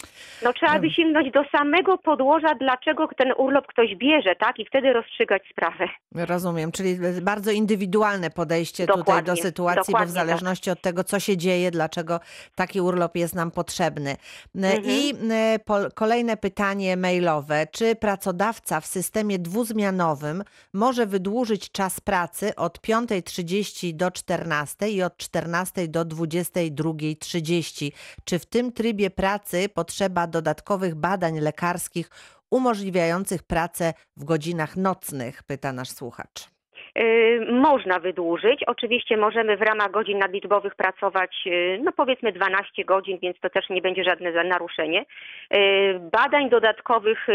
S5: No trzeba by sięgnąć do samego podłoża, dlaczego ten urlop ktoś bierze, tak? I wtedy rozstrzygać sprawę.
S3: Rozumiem, czyli bardzo indywidualne podejście tutaj do
S5: Dokładnie,
S3: sytuacji, bo w
S5: dokładnie tak.
S3: zależności od tego, co się dzieje, dlaczego taki urlop jest nam potrzebny. E,
S5: Mhm.
S3: I e, kolejne pytanie mailowe. Czy pracodawca w systemie dwuzmianowym może wydłużyć czas pracy od 5.30 do 14 i od 14 do 22.30? Czy w tym trybie pracy potrzeba dodatkowych badań lekarskich umożliwiających pracę w godzinach nocnych? Pyta nasz słuchacz.
S5: Yy, można wydłużyć. Oczywiście możemy w ramach godzin nadliczbowych pracować, yy, no powiedzmy 12 godzin, więc to też nie będzie żadne naruszenie. Yy, Badań dodatkowych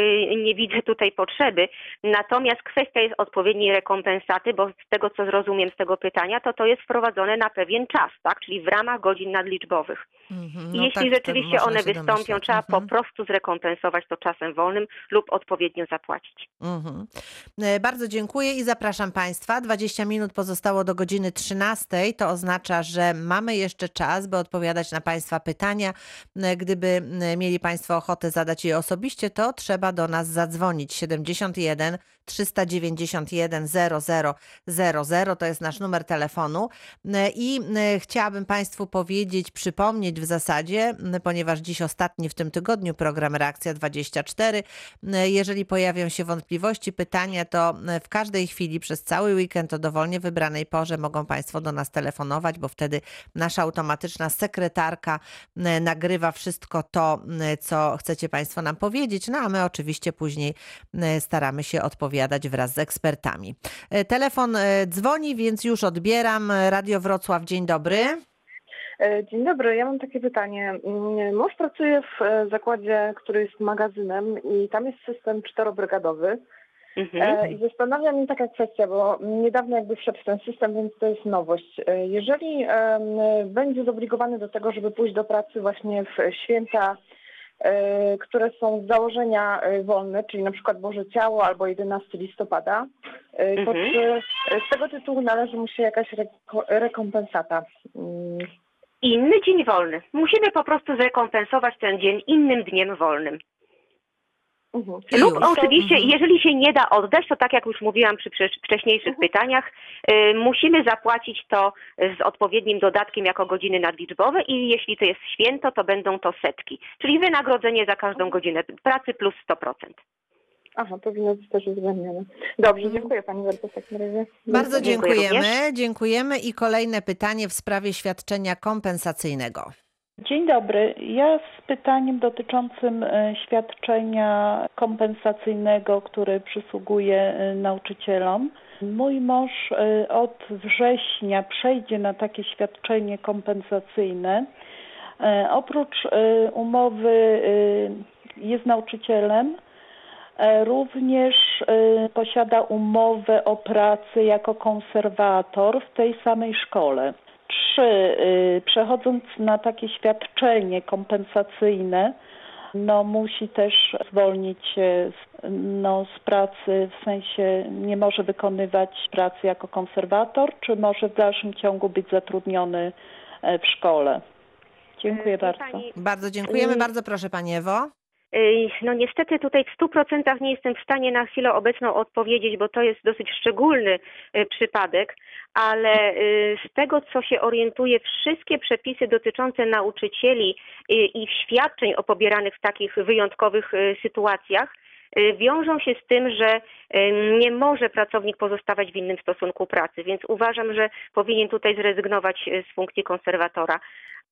S5: nie widzę tutaj potrzeby, natomiast kwestia jest odpowiedniej rekompensaty, bo z tego co zrozumiem z tego pytania, to to jest wprowadzone na pewien czas, tak? czyli w ramach godzin nadliczbowych.
S3: Mhm,
S5: I
S3: no
S5: jeśli
S3: tak,
S5: rzeczywiście one wystąpią, trzeba
S3: Mhm.
S5: po prostu zrekompensować to czasem wolnym lub odpowiednio zapłacić.
S3: Mhm. E, Bardzo dziękuję i zapraszam Państwa. 20 minut pozostało do godziny 13. To oznacza, że mamy jeszcze czas, by odpowiadać na Państwa pytania. E, Gdyby e, mieli Państwo ochotę zadać je osobiście, to trzeba do nas zadzwonić. 71 391 0000 to jest nasz numer telefonu. E, I chciałabym Państwu powiedzieć, przypomnieć w zasadzie, ponieważ dziś ostatni w tym tygodniu program Reakcja 24. E, Jeżeli pojawią się wątpliwości, pytania, to w każdej chwili przez cały weekend o dowolnie wybranej porze mogą Państwo do nas telefonować, bo wtedy nasza automatyczna sekretarka e, nagrywa wszystko to, e, co chcecie Państwo nam powiedzieć. No a my oczywiście później e, staramy się odpowiadać wraz z ekspertami. Telefon dzwoni, więc już odbieram. Radio Wrocław, dzień dobry.
S13: Dzień dobry, ja mam takie pytanie. Mm, Mąż pracuje w zakładzie, który jest magazynem i tam jest system czterobrygadowy. E, I zastanawia mnie taka kwestia, bo niedawno jakby wszedł w ten system, więc to jest nowość. E, Jeżeli będzie zobligowany do tego, żeby pójść do pracy właśnie w święta, e, które są z założenia wolne, czyli na przykład Boże Ciało albo 11 listopada, to
S5: Mhm.
S13: czy z tego tytułu należy mu się jakaś reko- rekompensata? Mm,
S5: Inny dzień wolny. Musimy po prostu zrekompensować ten dzień innym dniem wolnym.
S13: Mhm.
S5: Lub
S13: Już.
S5: oczywiście,
S13: Mhm.
S5: jeżeli się nie da oddać, to tak jak już mówiłam przy wcze- wcześniejszych pytaniach, y, musimy zapłacić to z odpowiednim dodatkiem jako godziny nadliczbowe i jeśli to jest święto, to będą to setki, czyli wynagrodzenie za każdą godzinę pracy plus 100%.
S13: Aha, powinno być też uwzględnione. Dobrze, dziękuję Pani bardzo w takim razie.
S3: Bardzo
S5: Dziękuję
S3: dziękujemy. Dziękujemy i kolejne pytanie w sprawie świadczenia kompensacyjnego.
S14: Dzień dobry. Ja z pytaniem dotyczącym e, świadczenia kompensacyjnego, które przysługuje e, nauczycielom. Mój mąż e, od września przejdzie na takie świadczenie kompensacyjne. Oprócz umowy jest nauczycielem, również posiada umowę o pracę jako konserwator w tej samej szkole. Trzy, y, przechodząc na takie świadczenie kompensacyjne, no musi też zwolnić się z, no, z pracy, w sensie nie może wykonywać pracy jako konserwator, czy może w dalszym ciągu być zatrudniony e, w szkole. Dziękuję bardzo.
S3: Bardzo dziękujemy.
S5: Y-
S3: Bardzo proszę Pani Ewo.
S5: Ej, No niestety tutaj w 100% nie jestem w stanie na chwilę obecną odpowiedzieć, bo to jest dosyć szczególny y, przypadek, ale y, z tego co się orientuję, wszystkie przepisy dotyczące nauczycieli y, i świadczeń o pobieranych w takich wyjątkowych y, sytuacjach wiążą się z tym, że nie może pracownik pozostawać w innym stosunku pracy, więc uważam, że powinien tutaj zrezygnować z funkcji konserwatora.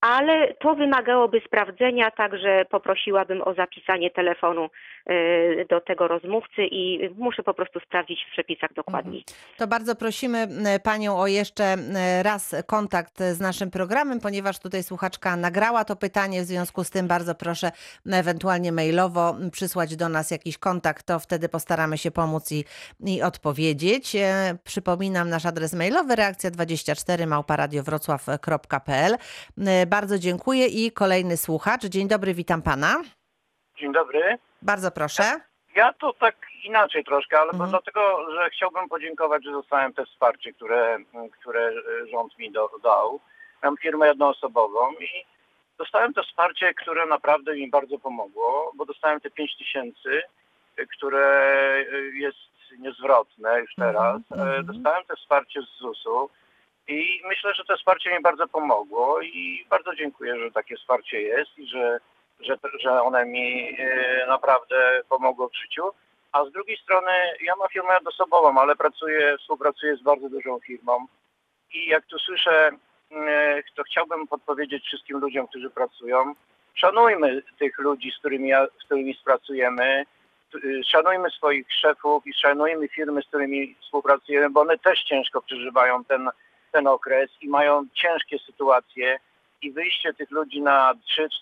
S5: Ale to wymagałoby sprawdzenia, także poprosiłabym o zapisanie telefonu y, do tego rozmówcy i muszę po prostu sprawdzić w przepisach dokładniej.
S3: To bardzo prosimy e, panią o jeszcze e, raz kontakt z naszym programem, ponieważ tutaj słuchaczka nagrała to pytanie, w związku z tym bardzo proszę ewentualnie mailowo przysłać do nas jakiś kontakt, to wtedy postaramy się pomóc i, i odpowiedzieć. E, Przypominam nasz adres mailowy reakcja24 małparadiowrocław.pl. Bardzo dziękuję i kolejny słuchacz. Dzień dobry, witam pana.
S15: Dzień dobry.
S3: Bardzo proszę.
S15: Ja to tak inaczej troszkę, ale
S3: Mhm.
S15: dlatego, że chciałbym podziękować, że dostałem te wsparcie, które, które rząd mi do, dał. Mam firmę jednoosobową i dostałem to wsparcie, które naprawdę mi bardzo pomogło, bo dostałem te 5 tysięcy, które jest niezwrotne już teraz. E, Dostałem to wsparcie z ZUS-u i myślę, że to wsparcie mi bardzo pomogło i bardzo dziękuję, że takie wsparcie jest i że, że, że one mi e, naprawdę pomogło w życiu. A z drugiej strony ja mam firmę jednoosobową, ale pracuję, współpracuję z bardzo dużą firmą. I jak tu słyszę, e, to chciałbym podpowiedzieć wszystkim ludziom, którzy pracują, szanujmy tych ludzi, z którymi, ja, z którymi współpracujemy, y, szanujmy swoich szefów i szanujmy firmy, z którymi współpracujemy, bo one też ciężko przeżywają ten, ten okres i mają ciężkie sytuacje i wyjście tych ludzi na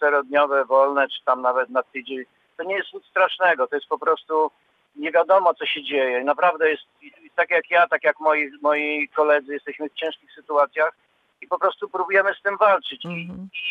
S15: 3-4 dniowe wolne, czy tam nawet na tydzień, to nie jest nic strasznego, to jest po prostu nie wiadomo, co się dzieje. Naprawdę jest, tak jak ja, tak jak moi, moi koledzy, jesteśmy w ciężkich sytuacjach i po prostu próbujemy z tym walczyć. I,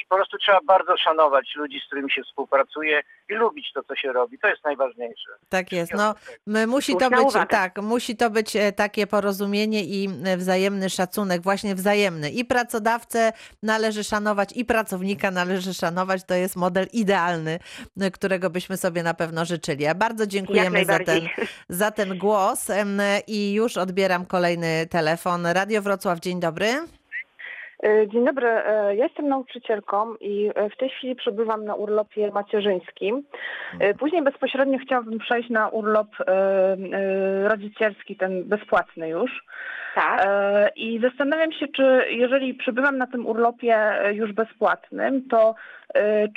S15: I po prostu trzeba bardzo szanować ludzi, z którymi się współpracuje i lubić to, co się robi. To jest najważniejsze.
S3: Tak jest. No, m- musi to być tak, musi to być e, takie porozumienie i e, wzajemny szacunek, właśnie wzajemny. I pracodawcę należy szanować, i pracownika należy szanować. To jest model idealny, e, którego byśmy sobie na pewno życzyli. Ja bardzo dziękujemy za ten, za ten głos em, i już odbieram kolejny telefon. Radio Wrocław, dzień dobry.
S13: E, Dzień dobry, e, ja jestem nauczycielką i e, w tej chwili przebywam na urlopie macierzyńskim. E, Później bezpośrednio chciałabym przejść na urlop rodzicielski, ten bezpłatny już.
S5: Tak.
S13: I zastanawiam się, czy jeżeli przebywam na tym urlopie już bezpłatnym, to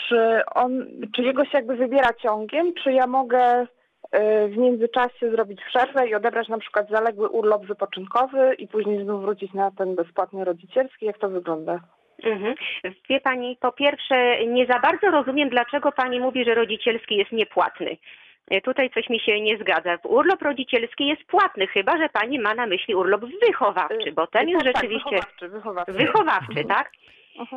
S13: czy on, czy jego się jakby wybiera ciągiem, czy ja mogę w międzyczasie zrobić przerwę i odebrać na przykład zaległy urlop wypoczynkowy i później znów wrócić na ten bezpłatny rodzicielski? Jak to wygląda?
S5: Mhm. Wie Pani, po pierwsze, nie za bardzo rozumiem, dlaczego Pani mówi, że rodzicielski jest niepłatny. E, Tutaj coś mi się nie zgadza. Urlop rodzicielski jest płatny, chyba że Pani ma na myśli urlop wychowawczy, bo ten jest
S13: tak, tak,
S5: rzeczywiście
S13: wychowawczy, wychowawczy.
S5: wychowawczy, tak?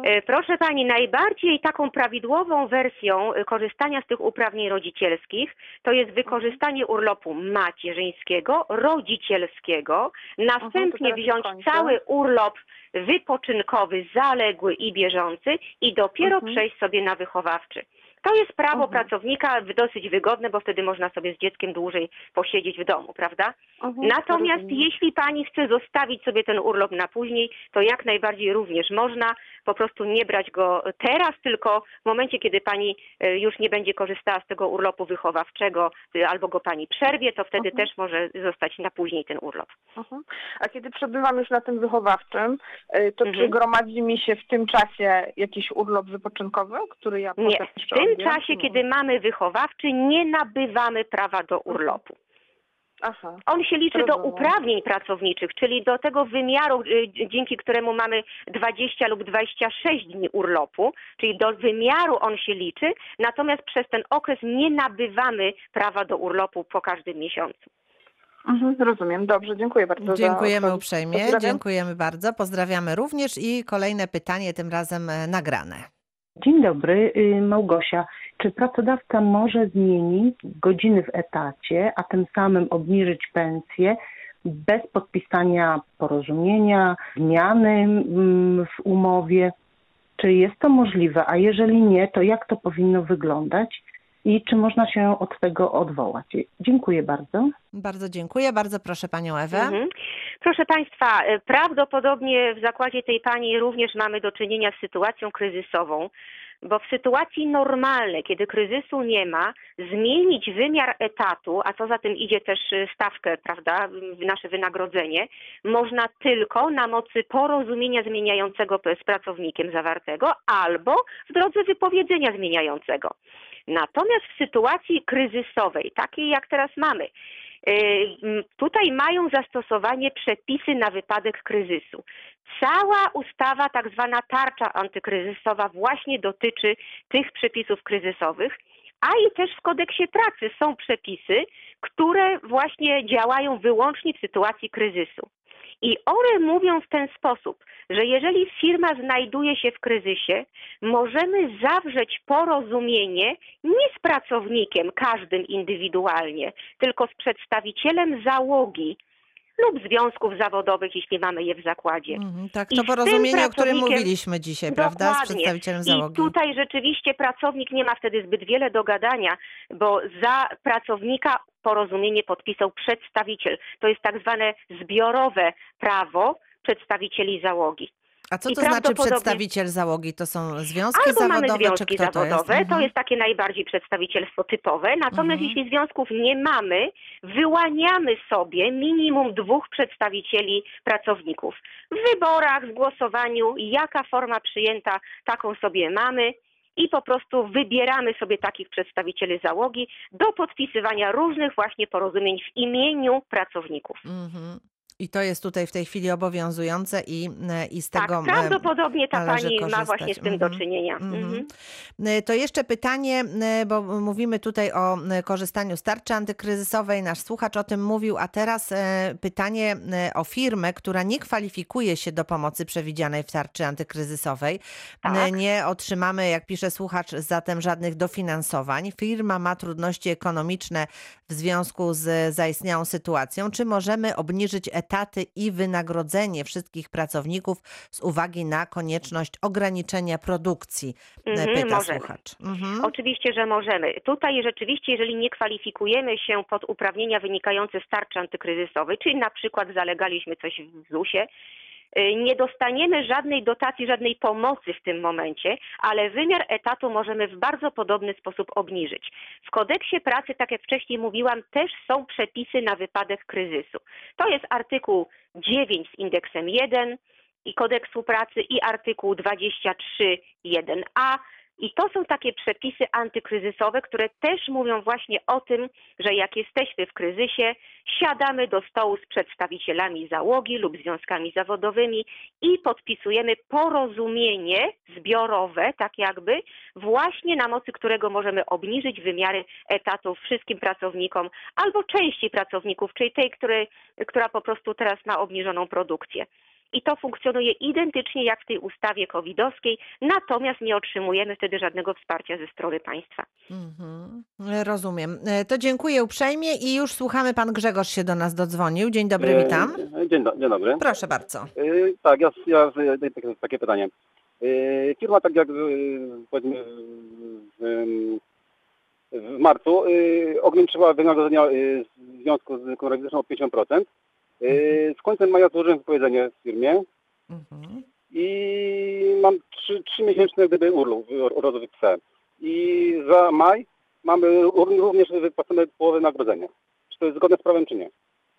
S5: E, Proszę Pani, najbardziej taką prawidłową wersją e, korzystania z tych uprawnień rodzicielskich to jest wykorzystanie urlopu macierzyńskiego, rodzicielskiego, następnie
S13: teraz
S5: wziąć cały urlop wypoczynkowy, zaległy i bieżący i dopiero przejść sobie na wychowawczy. To jest prawo pracownika dosyć wygodne, bo wtedy można sobie z dzieckiem dłużej posiedzieć w domu, prawda? Natomiast
S13: rozumiem.
S5: jeśli pani chce zostawić sobie ten urlop na później, to jak najbardziej również można po prostu nie brać go teraz, tylko w momencie, kiedy pani e, już nie będzie korzystała z tego urlopu wychowawczego e, albo go pani przerwie, to wtedy też może zostać na później ten urlop.
S13: Mhm. A kiedy przebywam już na tym wychowawczym, y, to
S5: Mhm.
S13: czy gromadzi mi się w tym czasie jakiś urlop wypoczynkowy, który ja
S5: Nie,
S13: potem
S5: w
S13: jeszcze
S5: tym czasie, kiedy mamy wychowawczy, nie nabywamy prawa do urlopu.
S13: Aha.
S5: On się liczy do
S13: Rozumiem.
S5: uprawnień pracowniczych, czyli do tego wymiaru, y, dzięki któremu mamy 20 lub 26 dni urlopu, czyli do wymiaru on się liczy, natomiast przez ten okres nie nabywamy prawa do urlopu po każdym miesiącu.
S13: Mhm, rozumiem, dobrze, dziękuję bardzo. za
S3: Dziękujemy
S13: odpowiedź.
S3: uprzejmie, dziękujemy bardzo. Pozdrawiamy również i kolejne pytanie, tym razem e, nagrane.
S16: Dzień dobry, y, Małgosia. Czy pracodawca może zmienić godziny w etacie, a tym samym obniżyć pensję bez podpisania porozumienia, zmiany mm, w umowie? Czy jest to możliwe? A jeżeli nie, to jak to powinno wyglądać? I czy można się od tego odwołać? Dziękuję bardzo.
S3: Bardzo dziękuję, bardzo proszę panią Ewę.
S5: Mhm. Proszę Państwa, e, prawdopodobnie w zakładzie tej Pani również mamy do czynienia z sytuacją kryzysową, bo w sytuacji normalnej, kiedy kryzysu nie ma, zmienić wymiar etatu, a co za tym idzie też y, stawkę, prawda, nasze wynagrodzenie, można tylko na mocy porozumienia zmieniającego z pracownikiem zawartego albo w drodze wypowiedzenia zmieniającego. Natomiast w sytuacji kryzysowej, takiej jak teraz mamy, y, Tutaj mają zastosowanie przepisy na wypadek kryzysu. Cała ustawa, tak zwana tarcza antykryzysowa, właśnie dotyczy tych przepisów kryzysowych, a i też w kodeksie pracy są przepisy, które właśnie działają wyłącznie w sytuacji kryzysu. I one mówią w ten sposób, że jeżeli firma znajduje się w kryzysie, możemy zawrzeć porozumienie nie z pracownikiem, każdym indywidualnie, tylko z przedstawicielem załogi, lub związków zawodowych, jeśli mamy je w zakładzie.
S3: Mhm, tak,
S5: I
S3: to
S5: tym
S3: porozumienie, o którym mówiliśmy dzisiaj, prawda? Z przedstawicielem załogi.
S5: I tutaj rzeczywiście pracownik nie ma wtedy zbyt wiele do gadania, bo za pracownika porozumienie podpisał przedstawiciel. To jest tak zwane zbiorowe prawo przedstawicieli załogi.
S3: A co
S5: I
S3: to znaczy przedstawiciel załogi? To są związki
S5: Albo mamy
S3: zawodowe,
S5: związki
S3: czy kto to jest?
S5: zawodowe, to
S3: Mhm.
S5: jest takie najbardziej przedstawicielstwo typowe. Natomiast jeśli związków nie mamy, wyłaniamy sobie minimum dwóch przedstawicieli pracowników. W wyborach, w głosowaniu, jaka forma przyjęta, taką sobie mamy. I po prostu wybieramy sobie takich przedstawicieli załogi do podpisywania różnych właśnie porozumień w imieniu pracowników.
S3: Mhm. I to jest tutaj w tej chwili obowiązujące i, e, i z
S5: Tak,
S3: tego e,
S5: prawdopodobnie ta pani ma
S3: korzystać.
S5: właśnie z tym
S3: Mhm.
S5: do czynienia.
S3: Mhm.
S5: Mhm.
S3: E, To jeszcze pytanie, bo mówimy tutaj o korzystaniu z tarczy antykryzysowej. Nasz słuchacz o tym mówił, a teraz pytanie o firmę, która nie kwalifikuje się do pomocy przewidzianej w tarczy antykryzysowej.
S5: Tak.
S3: Nie otrzymamy, jak pisze słuchacz, zatem żadnych dofinansowań. Firma ma trudności ekonomiczne w związku z zaistniałą sytuacją. Czy możemy obniżyć etaty i wynagrodzenie wszystkich pracowników z uwagi na konieczność ograniczenia produkcji? E,
S5: Mhm,
S3: Pyta
S5: możemy.
S3: słuchacz. Mhm.
S5: Oczywiście, że możemy. Tutaj rzeczywiście, jeżeli nie kwalifikujemy się pod uprawnienia wynikające z tarczy antykryzysowej, czyli na przykład zalegaliśmy coś w ZUS-ie, nie dostaniemy żadnej dotacji, żadnej pomocy w tym momencie, ale wymiar etatu możemy w bardzo podobny sposób obniżyć. W kodeksie pracy, tak jak wcześniej mówiłam, też są przepisy na wypadek kryzysu. To jest artykuł 9 z indeksem 1 i kodeksu pracy i artykuł 23.1a. I to są takie przepisy antykryzysowe, które też mówią właśnie o tym, że jak jesteśmy w kryzysie, siadamy do stołu z przedstawicielami załogi lub związkami zawodowymi i podpisujemy porozumienie zbiorowe, tak jakby, właśnie na mocy którego możemy obniżyć wymiary etatów wszystkim pracownikom albo części pracowników, czyli tej, która po prostu teraz ma obniżoną produkcję. I to funkcjonuje identycznie jak w tej ustawie covidowskiej, natomiast nie otrzymujemy wtedy żadnego wsparcia ze strony państwa.
S3: Mhm. Rozumiem. E, To dziękuję uprzejmie i już słuchamy. Pan Grzegorz się do nas dodzwonił. Dzień dobry, witam.
S17: E, Dzień, do, dzień dobry.
S3: Proszę bardzo.
S17: E, tak, ja, ja takie, takie pytanie. Firma, tak jak powiedzmy w, marcu, e, ograniczyła wynagrodzenia w związku z koronawirusem o 50%. Z końcem maja złożyłem wypowiedzenie w firmie i mam trzy, trzymiesięczny gdyby urlop urodowy psa. I za maj mamy ró- również wypłacone połowę wynagrodzenia. Czy to jest zgodne z prawem, czy nie?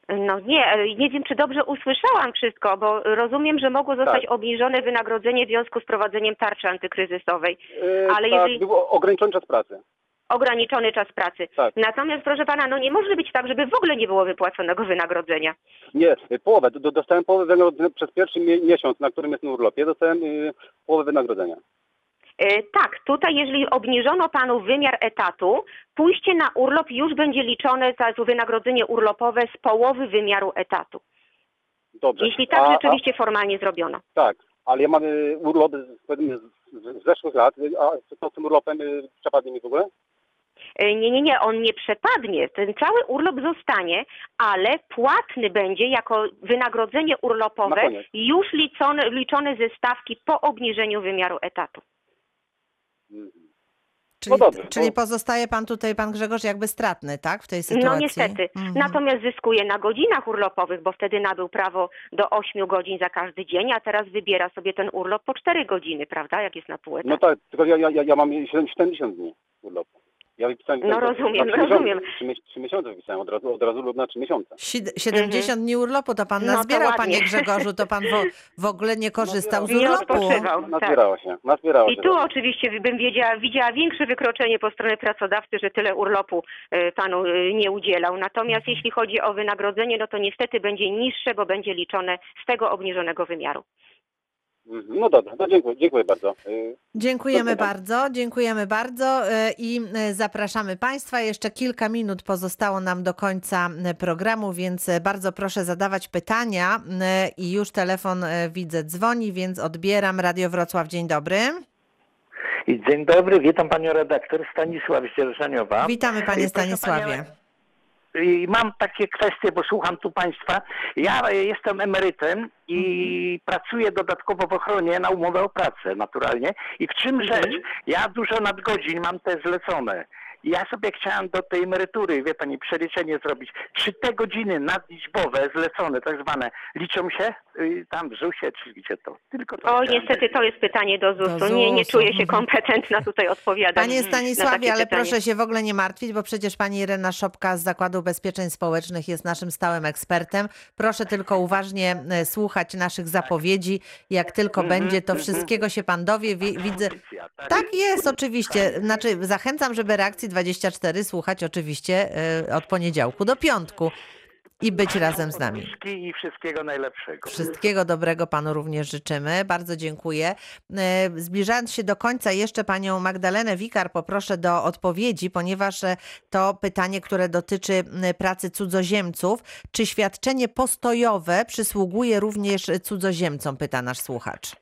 S5: No nie, e, nie wiem, czy dobrze usłyszałam wszystko, bo rozumiem, że mogło zostać
S17: Tak.
S5: obniżone wynagrodzenie w związku z prowadzeniem tarczy antykryzysowej,
S17: E,
S5: ale
S17: tak,
S5: jeżeli
S17: był ograniczony czas pracy.
S5: Ograniczony czas pracy.
S17: Tak.
S5: Natomiast, proszę pana, no nie może być tak, żeby w ogóle nie było wypłaconego wynagrodzenia.
S17: Nie, połowę. Do, dostałem połowę wynagrodzenia przez pierwszy mie- miesiąc, na którym jestem na urlopie. Dostałem y, połowę wynagrodzenia.
S5: E, Tak, tutaj jeżeli obniżono panu wymiar etatu, pójście na urlop już będzie liczone za wynagrodzenie urlopowe z połowy wymiaru etatu.
S17: Dobrze.
S5: Jeśli tak
S17: A-
S5: rzeczywiście formalnie zrobiono.
S17: A, tak, ale ja mam y, urlop z, z, z zeszłych lat. A co z tym urlopem y, przepadnie mi w ogóle?
S5: E, Nie, nie, nie, on nie przepadnie. Ten cały urlop zostanie, ale płatny będzie jako wynagrodzenie
S17: Na
S5: urlopowe już liczone, liczone ze stawki po obniżeniu wymiaru etatu.
S3: Czyli,
S17: dobrze,
S3: czyli
S17: no.
S3: pozostaje pan tutaj, pan Grzegorz, jakby stratny, tak? W tej
S5: No
S3: sytuacji?
S5: niestety.
S3: Mhm.
S5: Natomiast zyskuje na godzinach urlopowych, bo wtedy nabył prawo do 8 godzin za każdy dzień, a teraz wybiera sobie ten urlop po 4 godziny, prawda? Jak jest na pół etatu.
S17: No tak, tylko ja, ja, ja- ja mam 70 dni urlopu. Ja wypisałem
S5: No
S17: na
S5: rozumiem,
S17: trzy miesiące,
S5: rozumiem.
S17: Trzy, mie- trzy miesiące wypisałem od razu, od razu lub na trzy miesiące.
S3: Sied- 70 dni urlopu to pan.
S5: No to
S3: nazbierał, panie Grzegorzu, to pan w, w ogóle nie korzystał z
S5: Nie
S3: urlopu.
S5: odpoczywał. tak.
S17: Nazbierało się, nazbierało
S5: I
S17: się.
S5: tu oczywiście bym wiedziała, widziała większe wykroczenie po stronie pracodawcy, że tyle urlopu e, panu e, nie udzielał. Natomiast jeśli chodzi o wynagrodzenie, no to niestety będzie niższe, bo będzie liczone z tego obniżonego wymiaru.
S17: Mhm, No dobra, no dziękuję, dziękuję bardzo. Y,
S3: Dziękujemy bardzo, dziękujemy bardzo e, i e, zapraszamy Państwa. Jeszcze kilka minut pozostało nam do końca programu, więc bardzo proszę zadawać pytania i już telefon widzę dzwoni, więc odbieram. Radio Wrocław, dzień dobry.
S18: Dzień dobry, witam panią redaktor Stanisław z Dzierżoniowa.
S3: Witamy panie Stanisławie.
S18: I mam takie kwestie, bo słucham tu państwa. Ja jestem emerytem i pracuję dodatkowo w ochronie na umowę o pracę naturalnie. I w czym rzecz? Ja dużo nadgodzin mam te zlecone. Ja sobie chciałem do tej emerytury, wie pani, przeliczenie zrobić. Czy te godziny nadliczbowe, zlecone, tak zwane, liczą się y, tam w ZUS-ie, czy gdzie to? Tylko to
S5: O, niestety to jest pytanie do ZUS-u.
S3: Do
S5: Nie, nie
S3: ZUS-u,
S5: czuję się kompetentna tutaj odpowiadać.
S3: Panie Stanisławie, ale
S5: pytanie.
S3: proszę się w ogóle nie martwić, bo przecież pani Irena Szopka z Zakładu Ubezpieczeń Społecznych jest naszym stałym ekspertem. Proszę tylko uważnie e, słuchać naszych zapowiedzi. Jak tylko
S18: Mhm,
S3: będzie, to
S18: mhm.
S3: wszystkiego się pan dowie. Wi- Widzę. Tak jest, oczywiście. Znaczy, zachęcam, żeby reakcji 24 słuchać oczywiście e, od poniedziałku do piątku i być razem z nami.
S18: I wszystkiego najlepszego.
S3: Wszystkiego dobrego panu również życzymy. Bardzo dziękuję. E, Zbliżając się do końca, jeszcze panią Magdalenę Wikar poproszę do odpowiedzi, ponieważ e, to pytanie, które dotyczy pracy cudzoziemców. Czy świadczenie postojowe przysługuje również cudzoziemcom? Pyta nasz słuchacz.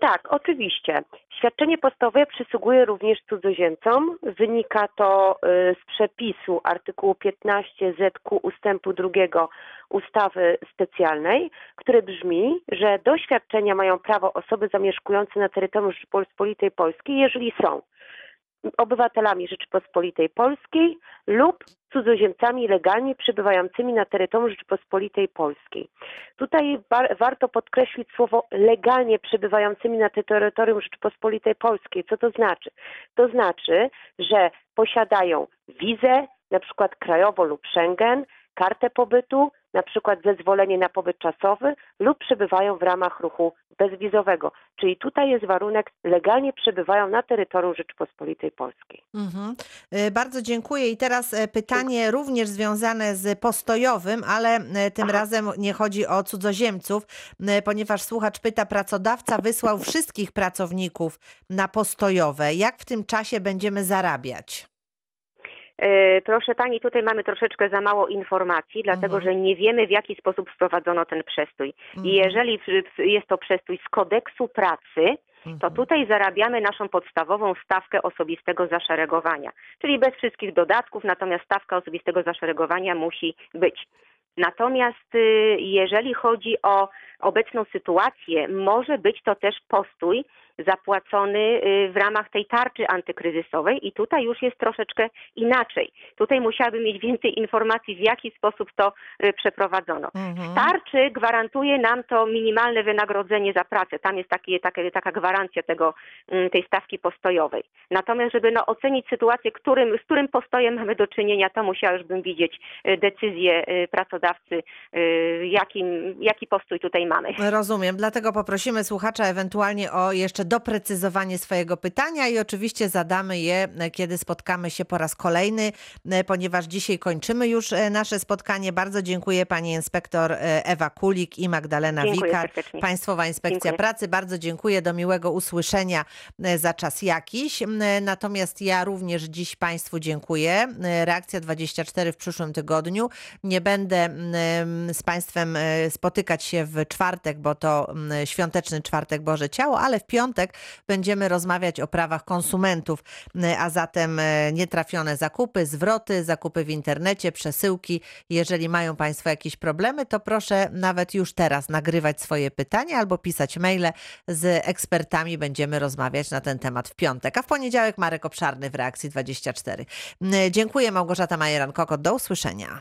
S4: Tak, oczywiście. Świadczenie postojowe przysługuje również cudzoziemcom. Wynika to e, z przepisu artykułu 15 ZQ ustępu drugiego ustawy specjalnej, który brzmi, że do świadczenia mają prawo osoby zamieszkujące na terytorium Rzeczypospolitej Polskiej, jeżeli są obywatelami Rzeczypospolitej Polskiej lub cudzoziemcami legalnie przebywającymi na terytorium Rzeczypospolitej Polskiej. Tutaj wa- warto podkreślić słowo legalnie przebywającymi na te- terytorium Rzeczypospolitej Polskiej. Co to znaczy? To znaczy, że posiadają wizę, na przykład krajową lub Schengen, kartę pobytu, na przykład zezwolenie na pobyt czasowy lub przebywają w ramach ruchu bezwizowego. Czyli tutaj jest warunek, legalnie przebywają na terytorium Rzeczypospolitej Polskiej.
S3: Mhm. E, Bardzo dziękuję. I teraz e, pytanie również związane z postojowym, ale e, tym razem nie chodzi o cudzoziemców, ponieważ słuchacz pyta, pracodawca wysłał wszystkich pracowników na postojowe. Jak w tym czasie będziemy zarabiać?
S5: E, Proszę Pani, tutaj mamy troszeczkę za mało informacji, dlatego że nie wiemy w jaki sposób wprowadzono ten przestój. I jeżeli jest to przestój z kodeksu pracy, to tutaj zarabiamy naszą podstawową stawkę osobistego zaszeregowania, czyli bez wszystkich dodatków, natomiast stawka osobistego zaszeregowania musi być. Natomiast y, jeżeli chodzi o obecną sytuację, może być to też postój zapłacony y, w ramach tej tarczy antykryzysowej i tutaj już jest troszeczkę inaczej. Tutaj musiałabym mieć więcej informacji, w jaki sposób to y, przeprowadzono. W tarczy gwarantuje nam to minimalne wynagrodzenie za pracę. Tam jest taki, taka gwarancja tego, mm, tej stawki postojowej. Natomiast, żeby no, ocenić sytuację, którym, z którym postojem mamy do czynienia, to musiałabym widzieć y, decyzję pracodawcy, jakim, jaki postój tutaj mamy.
S3: Rozumiem, dlatego poprosimy słuchacza ewentualnie o jeszcze doprecyzowanie swojego pytania i oczywiście zadamy je, e, kiedy spotkamy się po raz kolejny, e, ponieważ dzisiaj kończymy już e, nasze spotkanie. Bardzo dziękuję pani inspektor Ewa Kulik i Magdalena
S5: Dziękuję
S3: Wikar,
S5: serdecznie.
S3: Państwowa Inspekcja
S5: Dziękuję.
S3: Pracy. Bardzo dziękuję, do miłego usłyszenia za czas jakiś. Natomiast ja również dziś Państwu dziękuję. Reakcja 24 w przyszłym tygodniu. Nie będę z Państwem spotykać się w czwartek, bo to świąteczny czwartek Boże Ciało, ale w piątek piątek będziemy rozmawiać o prawach konsumentów, e, a zatem e, nietrafione zakupy, zwroty, zakupy w internecie, przesyłki. Jeżeli mają Państwo jakieś problemy, to proszę nawet już teraz nagrywać swoje pytania albo pisać maile. Z ekspertami będziemy rozmawiać na ten temat w piątek, a w poniedziałek Marek Obszarny w Reakcji 24. Dziękuję Małgorzata Majeran-Kokot. Do usłyszenia.